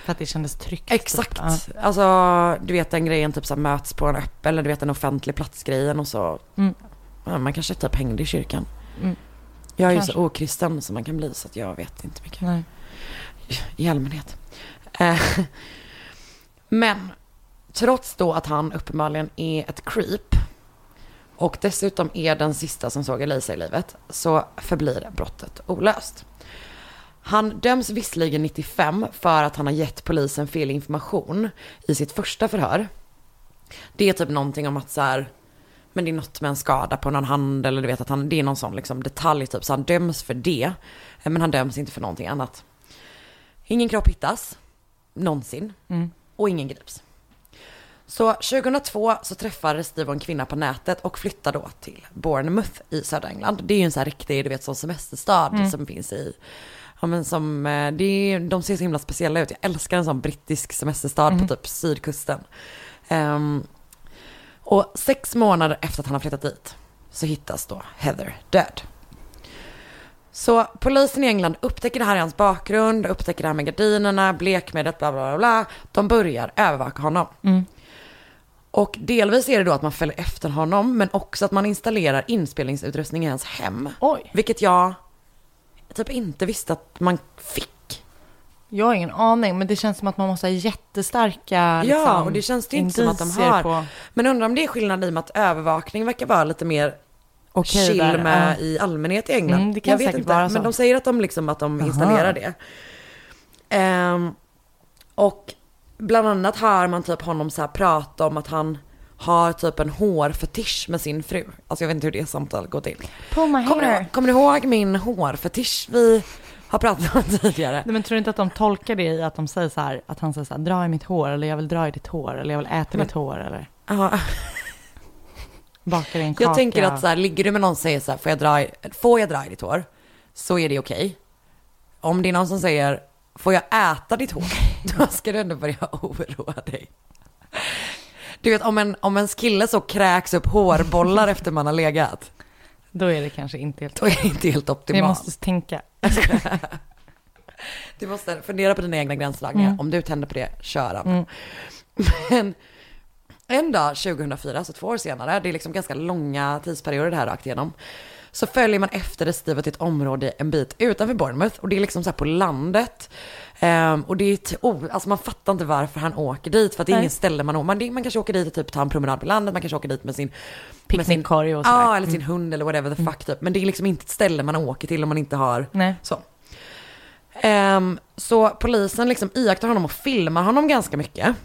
För att det kändes tryggt. Exakt. Typ. Ja. Alltså du vet den grejen typ så här, möts på en öppen, eller du vet en offentlig platsgrejen och så. Mm. Ja, man kanske typ hängde i kyrkan. Mm. Jag är ju Kanske. så okristen som man kan bli så att jag vet inte mycket. Nej. i allmänhet. Eh, Men trots då att han uppenbarligen är ett creep och dessutom är den sista som såg Elisa i livet så förblir brottet olöst. Han döms visserligen 95 för att han har gett polisen fel information i sitt första förhör. Det är typ någonting om att så här, men det är något med en skada på någon hand eller du vet att han, det är någon sån liksom detalj typ, så han döms för det. Men han döms inte för någonting annat. Ingen kropp hittas, någonsin, Mm. och ingen grips. Så 2002 så träffar Steve en kvinna på nätet och flyttar då till Bournemouth i södra England. Det är ju en sån här riktig, du vet, sån semesterstad Mm. som finns i, ja men som, eh, det är, de ser så himla speciella ut. Jag älskar en sån brittisk semesterstad Mm. på typ sydkusten. Ehm, och sex månader efter att han har flyttat dit så hittas då Heather död. Så polisen i England upptäcker det här i hans bakgrund, upptäcker det här med gardinerna, blekmedlet, bla bla bla. bla. De börjar övervaka honom. Mm. Och delvis är det då att man följer efter honom, men också att man installerar inspelningsutrustning i hans hem. Oj, Vilket jag typ inte visste att man fick. jag har ingen aning, men det känns som att man måste ha jättestarka liksom, ja, och det känns det inte som att de har. På... Men undrar om det är skillnad i och med att övervakning verkar vara lite mer Okej chill där, med ja. i allmänhet i England. Mm, det kan jag vet inte, vara så. men de säger att de liksom att de Aha. installerar det. Ehm, och bland annat hör man typ honom så här prata om att han har typ en hårfetisch med sin fru. Alltså jag vet inte hur det samtalet går till. Pull my Kommer hair. du, kommer du ihåg min hårfetisch vi har pratat om tidigare? Nej, men tror du inte att de tolkar det i att de säger så här, att han säger så här, dra i mitt hår, eller jag vill dra i ditt hår, eller jag vill äta Men- ditt hår, eller Ja, baka i en kaka. jag tänker att så här, ligger du med någon som säger så här, får jag dra i, får jag dra i ditt hår? Så är det okej. Om det är någon som säger, får jag äta ditt hår? Då ska du ändå börja oroa dig. Du vet om en, om en kille så kräks upp hårbollar efter man har legat. Då är det kanske inte helt... Då är det inte helt Vi optimalt. måste tänka. Du måste fundera på dina egna gränsdragningar. Mm. Om du tänder på det, kör. Mm. Men en dag 2004, så två år senare, det är liksom ganska långa tidsperioder det här rakt igenom. Så följer man efter Steve till ett område en bit utanför Bournemouth och det är liksom så här på landet. Ehm, och det är, t- oh, alltså man fattar inte varför han åker dit för att det är Nej. ingen ställe man åker. Man, det- man kanske åker dit och typ tar en promenad på landet, man kanske åker dit med sin Picknickkorg och sådär. Ja, eller sin hund eller whatever the fuck typ. Men det är liksom inte ett ställe man åker till om man inte har Nej. så. Ehm, så polisen liksom iakttar honom och filmar honom ganska mycket.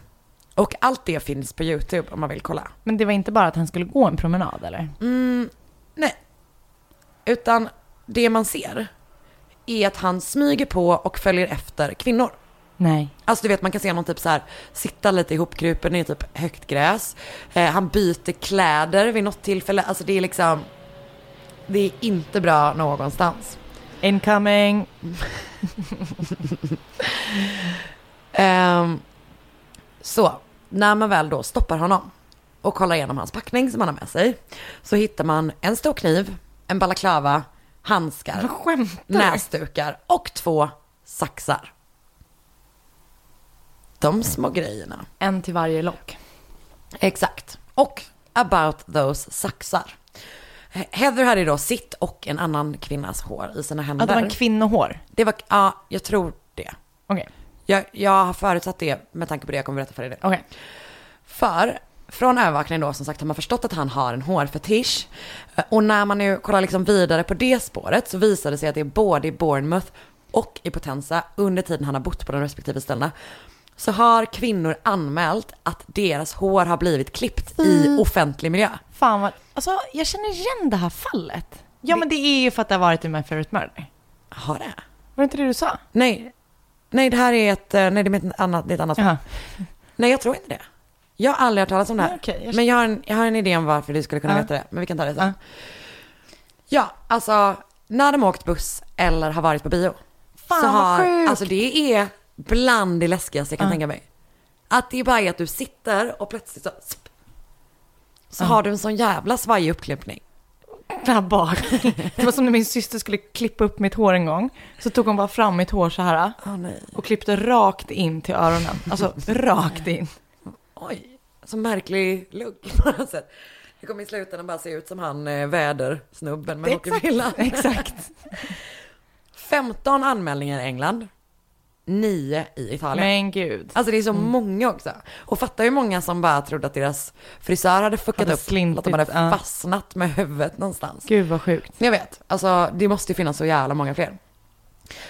Och allt det finns på YouTube om man vill kolla. Men det var inte bara att han skulle gå en promenad, eller? Mm, nej. Utan det man ser är att han smyger på och följer efter kvinnor. Nej. Alltså du vet man kan se honom typ så här sitta lite ihopkrupen i typ högt gräs. Eh, han byter kläder vid något tillfälle. Alltså det är liksom, det är inte bra någonstans. Incoming. Ehm, så, när man väl då stoppar honom och kollar igenom hans packning som han har med sig så hittar man en stor kniv, en balaklava, handskar, näsdukar och två saxar. De små grejerna. En till varje lock. Exakt. Och about those saxar. He- Heather hade då sitt och en annan kvinnas hår i sina händer. Att det var en kvinnohår. det var, ja, jag tror det. Okej. Jag, jag har förutsatt det med tanke på det jag kommer berätta för dig. Okej. För från övervakningen då som sagt har man förstått att han har en hårfetisch. Eh, Och när man nu kollar liksom vidare på det spåret så visar det sig att det är både i Bournemouth och i Potenza under tiden han har bott på de respektive ställena. Så har kvinnor anmält att deras hår har blivit klippt i offentlig miljö. Fan vad... Alltså, jag känner igen det här fallet. Ja, men det är ju för att det har varit i My Favorite Murder. Har det? Var det inte det du sa? Nej. Nej, det här är ett, eh, nej, det är ett annat, det är ett annat Jaha. Nej, jag tror inte det. Jag har aldrig hört talas om det här. Okej, jag- Men jag har, en, jag har en idé om varför du skulle kunna veta det. Men vi kan ta det sen. Ja. Alltså när de har åkt buss eller har varit på bio. Fan, så vad har, sjukt. Alltså det är bland det läskigaste jag kan tänka mig. Att det bara är att du sitter och plötsligt så, så har du en sån jävla svajig uppklippning. Där bak. Det var som när min syster skulle klippa upp mitt hår en gång. Så tog hon bara fram mitt hår så här nej. och klippte rakt in till öronen. Alltså rakt in. Oj, så märklig lugg på något sätt. Det kommer i slutändan bara se ut som han eh, vädersnubben med hockeyfrillan. Exakt. 15 anmälningar i England, 9 i Italien. Men gud. Alltså det är så många också. Och fatta hur många som bara trodde att deras frisör hade fuckat Hade upp. slintit, att de hade ja. fastnat med huvudet någonstans. Gud vad sjukt. Jag vet, alltså det måste ju finnas så jävla många fler.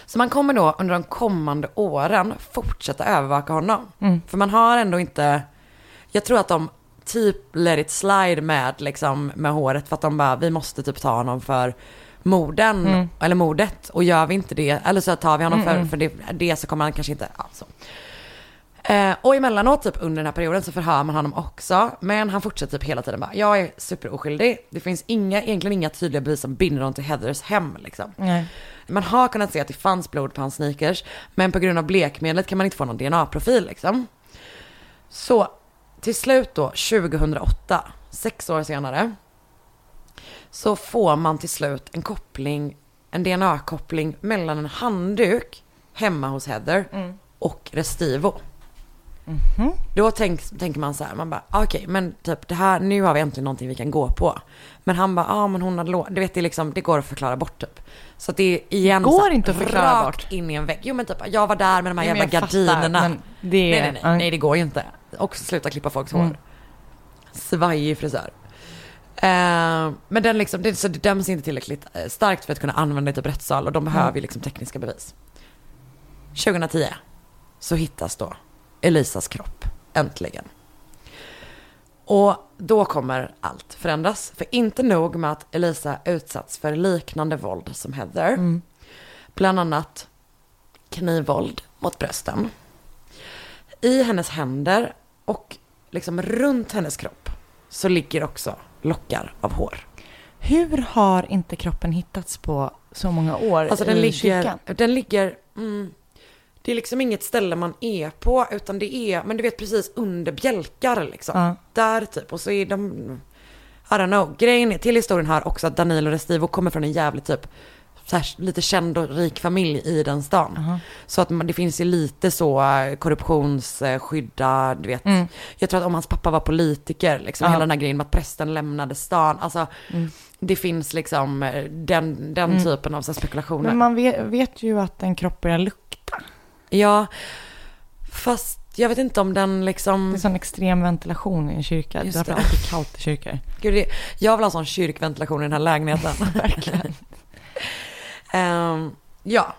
Så man kommer då under de kommande åren fortsätta övervaka honom. För man har ändå inte, jag tror att de typ let it slide med, liksom, med håret för att de bara, vi måste typ ta honom för morden, eller mordet. Och gör vi inte det, eller så tar vi honom för, för det, det så kommer han kanske inte, ja, så. Eh, och emellanåt typ under den här perioden så förhör man honom också. Men han fortsätter typ hela tiden bara, jag är superoskyldig. Det finns inga, egentligen inga tydliga bevis som binder honom till Heathers hem liksom. Nej. Man har kunnat se att det fanns blod på hans sneakers. Men på grund av blekmedlet kan man inte få någon DNA-profil liksom. Så till slut då 2008, sex år senare. Så får man till slut en koppling, en DNA-koppling mellan en handduk hemma hos Heather och Restivo. Då tänk, tänker man så här, man bara, ah, okej, men typ det här, nu har vi äntligen någonting vi kan gå på. Men han bara, ja ah, men hon hade lå-, du vet det är liksom, det går att förklara bort typ. Så att det är igen Går så här, inte att förklara rakt bort. in i en vägg. Jo men typ, jag var där med de här jävla fattar, gardinerna. men det nej, nej, nej, nej, det går ju inte. Och sluta klippa folks hår. Mm. Svajig frisör. Eh, men den, liksom, det, så det döms inte tillräckligt eh, starkt för att kunna använda det i typ rättssal och de behöver Mm. ju liksom tekniska bevis. 2010 så hittas då Elisas kropp, äntligen. Och då kommer allt förändras. För inte nog med att Elisa utsatts för liknande våld som Heather. Bland annat knivvåld mot brösten. I hennes händer och liksom runt hennes kropp så ligger också lockar av hår. Hur har inte kroppen hittats på så många år Alltså den i ligger, kyrkan? den ligger, mm, det är liksom inget ställe man är på utan det är, men du vet precis under bjälkar liksom. Ja. Där typ och så är de, I don't know. Grejen är, till historien hör också att Danilo Restivo kommer från en jävligt typ här, lite känd och rik familj i den stan. Så att man, det finns ju lite så eh, korruptionsskydda, du vet. Jag tror att om hans pappa var politiker, liksom Ja. hela den här grejen med att prästen lämnade stan. Alltså det finns liksom eh, den, den typen av så här, spekulationer. Men man vet, vet ju att en kropp börjar lukta. Ja, fast jag vet inte om den liksom... Det är sån extrem ventilation i en kyrka. Just Därför är det. det alltid kallt i kyrkor. Gud, det, jag vill ha sån kyrkventilation i den här lägenheten. Verkligen. Ehm, ja.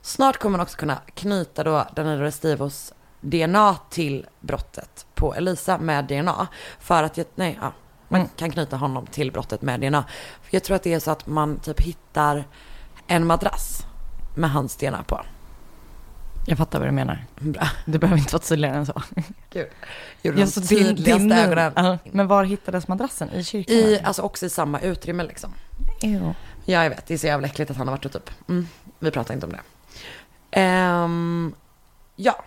Snart kommer man också kunna knyta då Danilo Restivos DNA till brottet på Elisa med DNA. För att, nej, ja, man Mm. kan knyta honom till brottet med DNA. Jag tror att det är så att man typ hittar en madrass med hans DNA på. Jag fattar vad du menar. Bra. Det behöver inte vara tydligare än så. Gud. Gjorde de så tydligaste din- ögonen. Ja, Men var hittades madrassen? I kyrkan? I, alltså också i samma utrymme liksom. Ew. Ja, jag vet. Det är så jävla äckligt att han har varit och typ. Mm, vi pratar inte om det. Ehm, ja.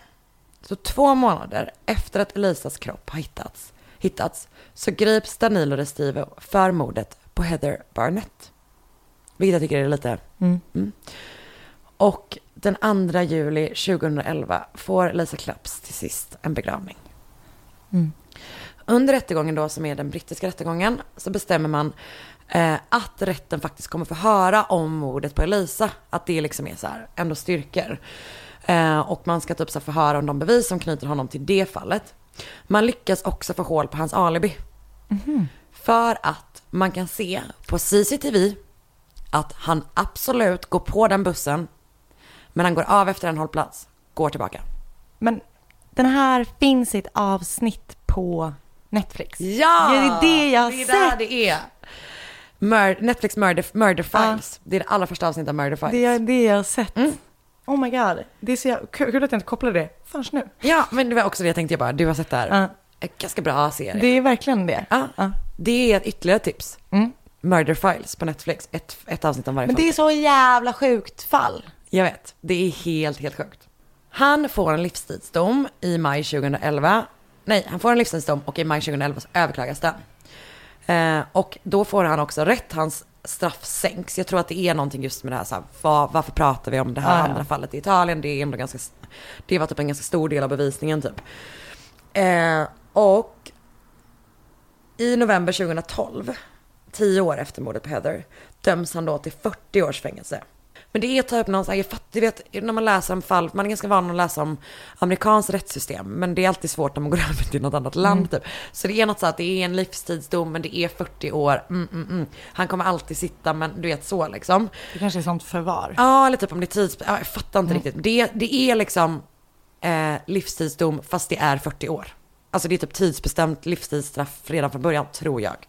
Så två månader efter att Elisas kropp har hittats, hittats så grips Danilo Restivo för mordet på Heather Barnett. Vilket jag tycker är lite... Mm. Och den 2 juli 2011 får Elisa Claps till sist en begravning. Mm. Under rättegången då, som är den brittiska rättegången, så bestämmer man eh, att rätten faktiskt kommer få höra om mordet på Elisa. Att det liksom är så här, ändå styrker. Eh, och man ska typ så här förhöra om de bevis som knyter honom till det fallet. Man lyckas också få hål på hans alibi. För att man kan se på CCTV att han absolut går på den bussen, men han går av efter en hållplats, går tillbaka. Men den här finns i ett avsnitt på Netflix. Ja! det är det jag har det är sett. där det är. Mur- Netflix Murder, Murder Files. Det är det allra första avsnittet av Murder Files. Det är det jag har sett. Oh my god. Det är så kul att jag inte kopplade det förrän nu. Ja, men det var också det jag tänkte jag bara, du har sett det här. Ja. En ganska bra serie. Det är verkligen det. ja. Ja. Det är ett ytterligare tips. Mm. Murder Files på Netflix. Ett, ett avsnitt om varje Men fall. det är så jävla sjukt fall. Jag vet, det är helt, helt sjukt. Han får en livstidsdom i maj 2011. Nej, han får en livstidsdom och i maj 2011 så överklagas den. Eh, och då får han också rätt, hans straff sänks. Jag tror att det är någonting just med det här, så här var, varför pratar vi om det här Ah, ja. andra fallet i Italien? Det är ändå ganska, det var typ en ganska stor del av bevisningen typ. Eh, och i november 2012, tio år efter mordet på Heather, döms han då till 40 års fängelse. Men det är typ någon sån här, jag fattar, du vet, när man läser om fall, man är ganska van att läsa om amerikanskt rättssystem, men det är alltid svårt när man går över till något annat land typ. Så det är något så att det är en livstidsdom, men det är 40 år, mm, mm, mm. Han kommer alltid sitta, men du vet så liksom. Det kanske är sånt förvar. Ja, eller typ om det är tids... Ja, jag fattar inte riktigt. Det, det är liksom eh, livstidsdom fast det är 40 år. Alltså det är typ tidsbestämt livstidsstraff redan från början, tror jag.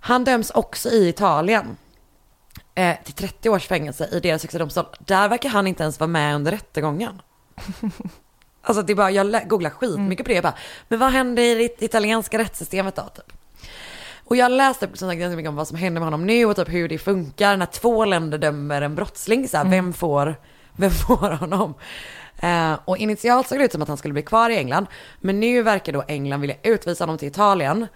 Han döms också i Italien eh, till 30 års fängelse i deras högsta domstol. Där verkar han inte ens vara med under rättegången. Alltså det är bara, jag googlar skitmycket på det. Jag bara, men vad händer i det italienska rättssystemet då? Typ? Och jag läste som sagt ganska mycket om vad som händer med honom nu och typ hur det funkar när två länder dömer en brottsling. Så här, vem, får, vem får honom? Eh, och initialt såg det ut som att han skulle bli kvar i England. Men nu verkar då England vilja utvisa honom till Italien.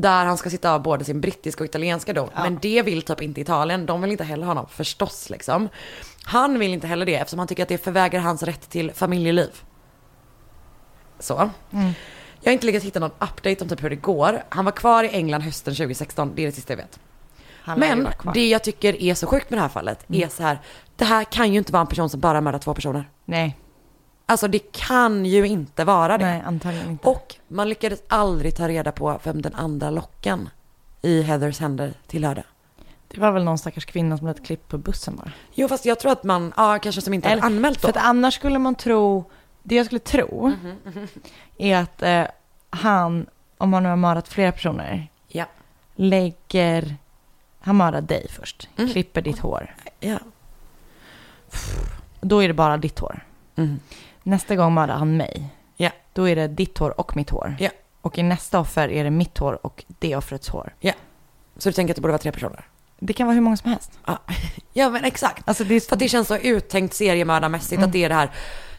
Där han ska sitta av både sin brittiska och italienska dom. Men det vill typ inte Italien. De vill inte heller ha honom förstås liksom. Han vill inte heller det eftersom han tycker att det förvägrar hans rätt till familjeliv. Så. Jag har inte lyckats hitta någon update om typ hur det går. Han var kvar i England hösten 2016, det är det sista jag vet. Men det jag tycker är så sjukt med det här fallet är så här, det här kan ju inte vara en person som bara mördar två personer. Nej, Alltså det kan ju inte vara det. nej antagligen inte. Och man lyckades aldrig ta reda på vem den andra locken i Heathers händer tillhörde. Det var väl någon stackars kvinna som blev ett klipp på bussen bara. Jo fast jag tror att man, ja kanske som inte hade anmält då. För att annars skulle man tro, det jag skulle tro är att eh, han, om han nu har mördat flera personer, Ja. lägger, han mördar dig först, Mm. klipper ditt hår. Ja. Då är det bara ditt hår. Mm. Nästa gång mördar han mig. Ja. Då är det ditt hår och mitt hår. Ja. Och i nästa offer är det mitt hår och det offrets hår. Så du tänker att det borde vara tre personer? Det kan vara hur många som helst. Ja, ja men exakt. Alltså det är För att det känns så uttänkt seriemördarmässigt Mm. att det är det här.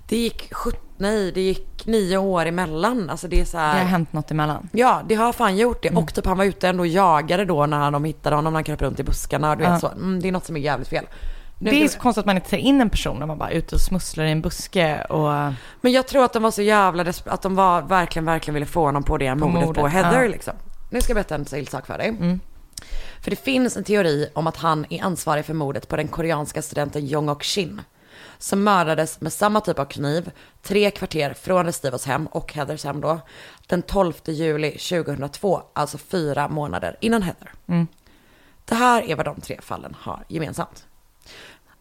Det gick, sjut- nej det gick nio år emellan. Alltså det är så Det har här. hänt något emellan. Ja, det har fan gjort Mm. det. Och typ han var ute ändå och jagade då när de hittade honom, när han kröp runt i buskarna. Du vet Ja. så. Mm, det är något som är jävligt fel. Nu- Det är så konstigt att man inte tar in en person när man bara är ute och smusslar i en buske och... Men jag tror att de var så jävla att de var verkligen, verkligen ville få honom på det mordet, mordet, på Heather ja. liksom. Nu ska jag berätta en till sak för dig. Mm. För det finns en teori om att han är ansvarig för mordet på den koreanska studenten Jong Ok Shin. Som mördades med samma typ av kniv, tre kvarter från Restivos hem och Heathers hem då, den 12 juli 2002, alltså fyra månader innan Heather. Mm. Det här är vad de tre fallen har gemensamt.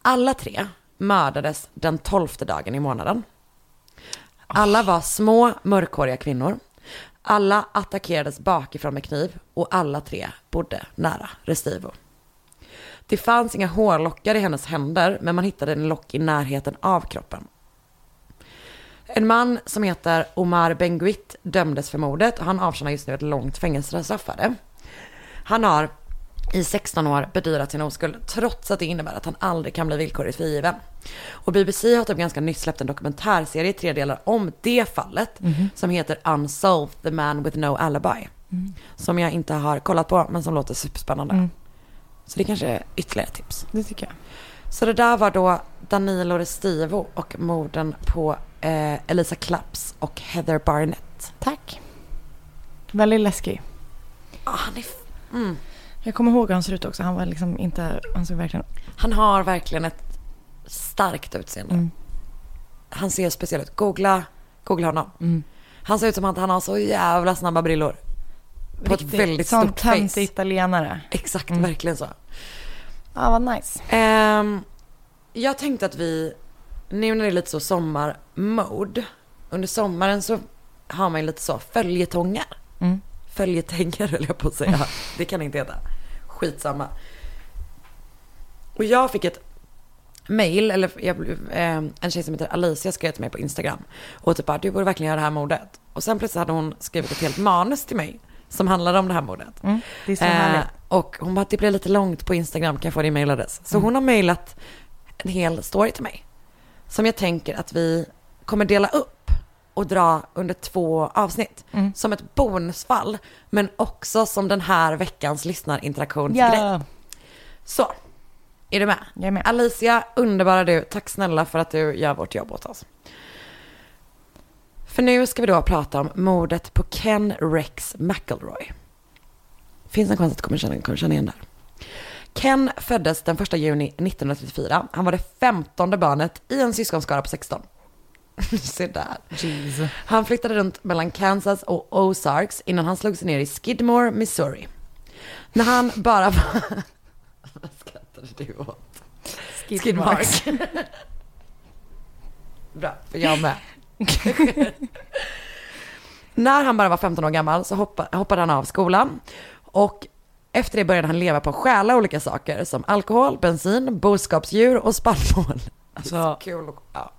Alla tre mördades den tolfte dagen i månaden. Alla var små mörkhåriga kvinnor. Alla attackerades bakifrån med kniv och alla tre bodde nära Restivo. Det fanns inga hårlockar i hennes händer men man hittade en lock i närheten av kroppen. En man som heter Omar Benguit dömdes för mordet och han avtjänar just nu ett långt fängelsestraff för det. Han har i 16 år bedyrat sin oskuld trots att det innebär att han aldrig kan bli villkorligt frigiven. Och BBC har typ ganska nyss släppt en dokumentärserie i tre delar om det fallet som heter Unsolved, the man with no alibi. Som jag inte har kollat på men som låter superspännande. Mm. Så det kanske är ytterligare tips. Det tycker jag. Så det där var då Danilo Restivo och morden på eh, Elisa Claps och Heather Barnett. Tack. Väldigt läskig. Ah, han, är mm. Jag kommer ihåg hur han ser ut också. Han var liksom inte, han såg verkligen... han har verkligen ett starkt utseende. Mm. Han ser speciell ut. Googla, googla honom. Mm. Han ser ut som att han har så jävla snabba brillor. På ett väldigt sån stort face. töntig italienare. Exakt, Mm. verkligen så. Ja, vad nice. Ehm, jag tänkte att vi, nu när det är lite så sommarmode, under sommaren så har man ju lite så följetongar. Mm. Följetänger höll jag på att säga. Det kan det inte heta. Skitsamma. Och jag fick ett mail, eller jag, blev- eh, en tjej som heter Alicia skrev till mig på Instagram. Och typ bara, du borde verkligen göra det här mordet. Och sen plötsligt hade hon skrivit ett helt manus till mig. Som handlade om det här mordet. Mm. Det är så Eh, och hon bara, det blir lite långt på Instagram, kan jag få din mailadress? Så hon har mailat en hel story till mig. Som jag tänker att vi kommer dela upp och dra under två avsnitt. Som ett bonusfall, men också som den här veckans lyssnarinteraktionsgrej. Ja. Så, är du med? Jag är med. Alicia, underbara du. Tack snälla för att du gör vårt jobb åt oss. För nu ska vi då prata om mordet på Ken Rex McElroy. Finns en chans att du kommer känna, kommer känna igen där. Ken föddes den 1 juni 1934. Han var det femtonde barnet i en syskonskara på 16. Se där. Jeez. Han flyttade runt mellan Kansas och Ozarks innan han slog sig ner i Skidmore, Missouri. När han bara var... Vad skrattade du åt? Skidmark. Bra, för jag med. När han bara var 15 år gammal så hoppa, hoppade han av skolan. Och efter det började han leva på att stjäla olika saker som alkohol, bensin, boskapsdjur och spannmål. Alltså, kul. och- Ja.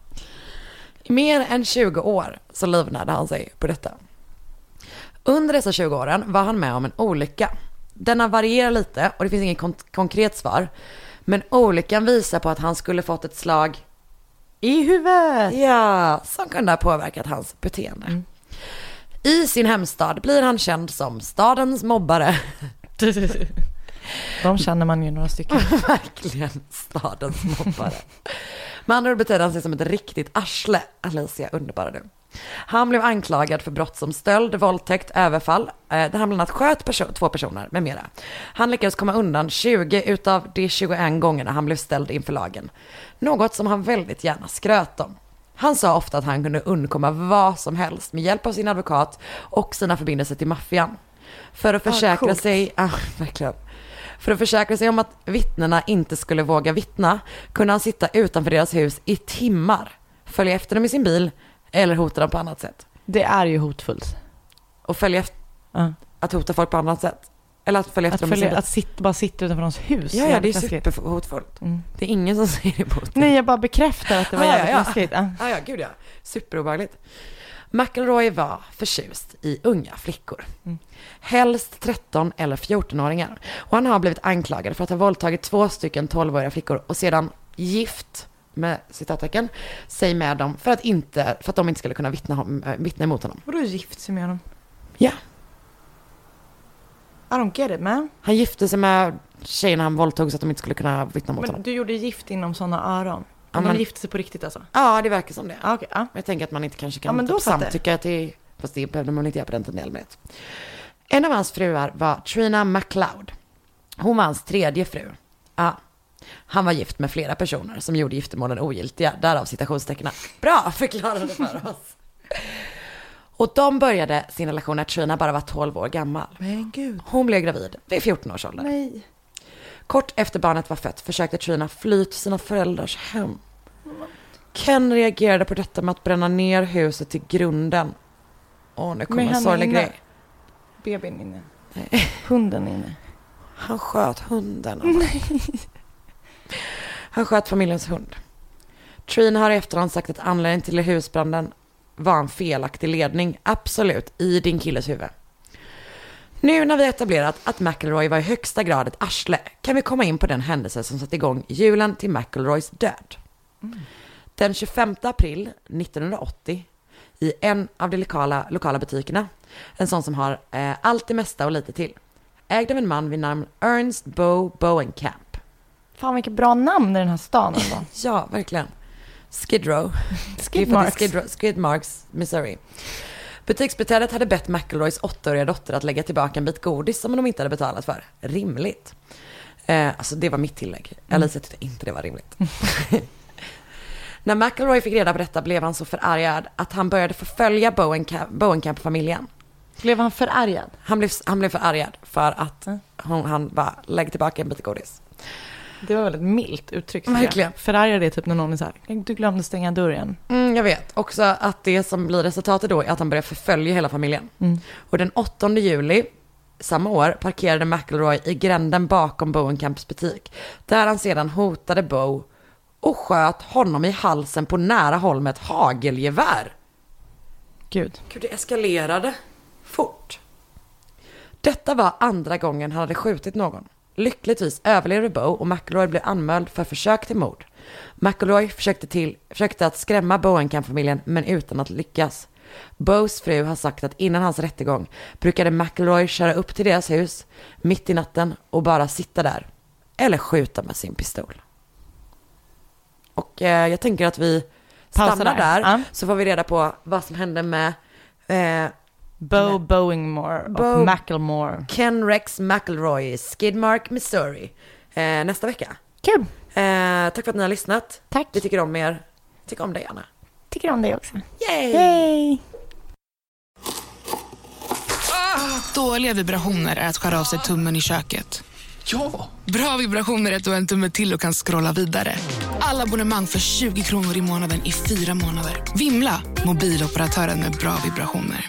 I mer än 20 år så livnärde han sig på detta. Under dessa 20 åren var han med om en olycka. Denna varierar lite och det finns inget kon- konkret svar. Men olyckan visar på att han skulle fått ett slag I huvudet! Ja, som kunde ha påverkat hans beteende. I sin hemstad blir han känd som stadens mobbare. De känner man ju några stycken. Verkligen stadens mobbare. Med andra ord betyder han sig som ett riktigt arsle. Alicia, underbara du. Han blev anklagad för brott som stöld, våldtäkt, överfall, eh, där han bland annat sköt perso- två personer med mera. Han lyckades komma undan 20 utav de 21 gångerna han blev ställd inför lagen. Något som han väldigt gärna skröt om. Han sa ofta att han kunde undkomma vad som helst med hjälp av sin advokat och sina förbindelser till maffian. För att försäkra coolt. sig, ja, verkligen. För att försäkra sig om att vittnena inte skulle våga vittna kunde han sitta utanför deras hus i timmar, följa efter dem i sin bil eller hota dem på annat sätt. Det är ju hotfullt. Och följa efter, Ja. att hota folk på annat sätt. Eller att följa Att, efter dem sin följa, bil. att sitta, bara sitta utanför någons hus. Ja, ja, det är superhotfullt. Mm. Det är ingen som säger emot. Nej, jag bara bekräftar att det var Ah, ja, jävligt ja. läskigt. Ja. Ja, ja, gud ja. Superobehagligt. McElroy var förtjust i unga flickor. Helst 13 eller 14-åringar. Och han har blivit anklagad för att ha våldtagit två stycken 12-åriga flickor och sedan gift med citattecken, sig med dem för att, inte, för att de inte skulle kunna vittna, äh, vittna emot honom. Vadå gift sig med honom? Ja. I don't get it man. Han gifte sig med tjejerna han våldtog så att de inte skulle kunna vittna mot Men honom. du gjorde gift inom sådana öron? Ja, Ja, men- De gifte sig på riktigt alltså? Ja, det verkar som det. Ja, okej. ja. Jag tänker att man inte kanske Ja, kan då typ jag. samtycka till, fast det behövde man inte göra på den tiden i allmänhet. En av hans fruar var Trina MacLeod. Hon var hans tredje fru. Ja. Han var gift med flera personer som gjorde giftermålen ogiltiga, därav citationstecknen. Bra, förklarade för oss. Och de började sin relation när Trina bara var 12 år gammal. Men gud. Hon blev gravid vid 14 års ålder. Nej. Kort efter barnet var fött försökte Trina fly till sina föräldrars hem. Ken reagerade på detta med att bränna ner huset till grunden. Åh, nu kommer en sorglig inne? grej. Bebisen inne. Hunden inne. Han sköt hunden. Han sköt familjens hund. Trina har i efterhand sagt att anledningen till husbranden var en felaktig ledning, absolut, i din killes huvud. Nu när vi etablerat att McElroy var i högsta grad ett arsle kan vi komma in på den händelse som satte igång julen till McElroys död. Den 25 april 1980 i en av de lokala, lokala butikerna, en sån som har eh, allt det mesta och lite till, ägd av en man vid namn Ernst Bo Bowenkamp. Fan vilket bra namn i den här stan ändå. Ja, verkligen. Skid Row. Skidmarks. Skid, Row- Skid Marks, Missouri. Butiksbiträdet hade bett McElroys åttaåriga dotter att lägga tillbaka en bit godis som de inte hade betalat för. Rimligt. Eh, alltså det var mitt tillägg. Alicia tyckte inte det var rimligt. När McElroy fick reda på detta blev han så förargad att han började förfölja Bowenkamp- Bowenkamp-familjen. Blev han förargad? Han blev, han blev förargad för att hon, han bara lägger tillbaka en bit godis. Det var väldigt milt uttryck. Verkligen. Förargad är typ när någon är så här, du glömde stänga dörren. Mm, jag vet. Också att det som blir resultatet då är att han börjar förfölja hela familjen. Mm. Och den 8 juli samma år parkerade McElroy i gränden bakom Bowenkamps butik. Där han sedan hotade Bo och sköt honom i halsen på nära håll med ett hagelgevär. Gud. Gud, det eskalerade fort. Detta var andra gången han hade skjutit någon. Lyckligtvis överlevde Bo och McElroy blev anmäld för försök till mord. McElroy försökte, till, försökte att skrämma Bowenkamp-familjen men utan att lyckas. Bows fru har sagt att innan hans rättegång brukade McElroy köra upp till deras hus mitt i natten och bara sitta där. Eller skjuta med sin pistol. Och eh, jag tänker att vi Pausa stannar där. där, Ja. så får vi reda på vad som hände med eh, Bo Boingmore och Bo- Macklemore. Ken Rex McElroy Skidmark, Missouri eh, nästa vecka. Kul. Eh, tack för att ni har lyssnat. Tack. Vi tycker om er. Tycker om dig Anna. Tycker om dig också. Yay! Yay! Dåliga vibrationer är att skära av sig tummen i köket. Ja! Bra vibrationer är att du har en tumme till och kan scrolla vidare. Alla abonnemang för 20 kronor i månaden i fyra månader. Vimla! Mobiloperatören med bra vibrationer.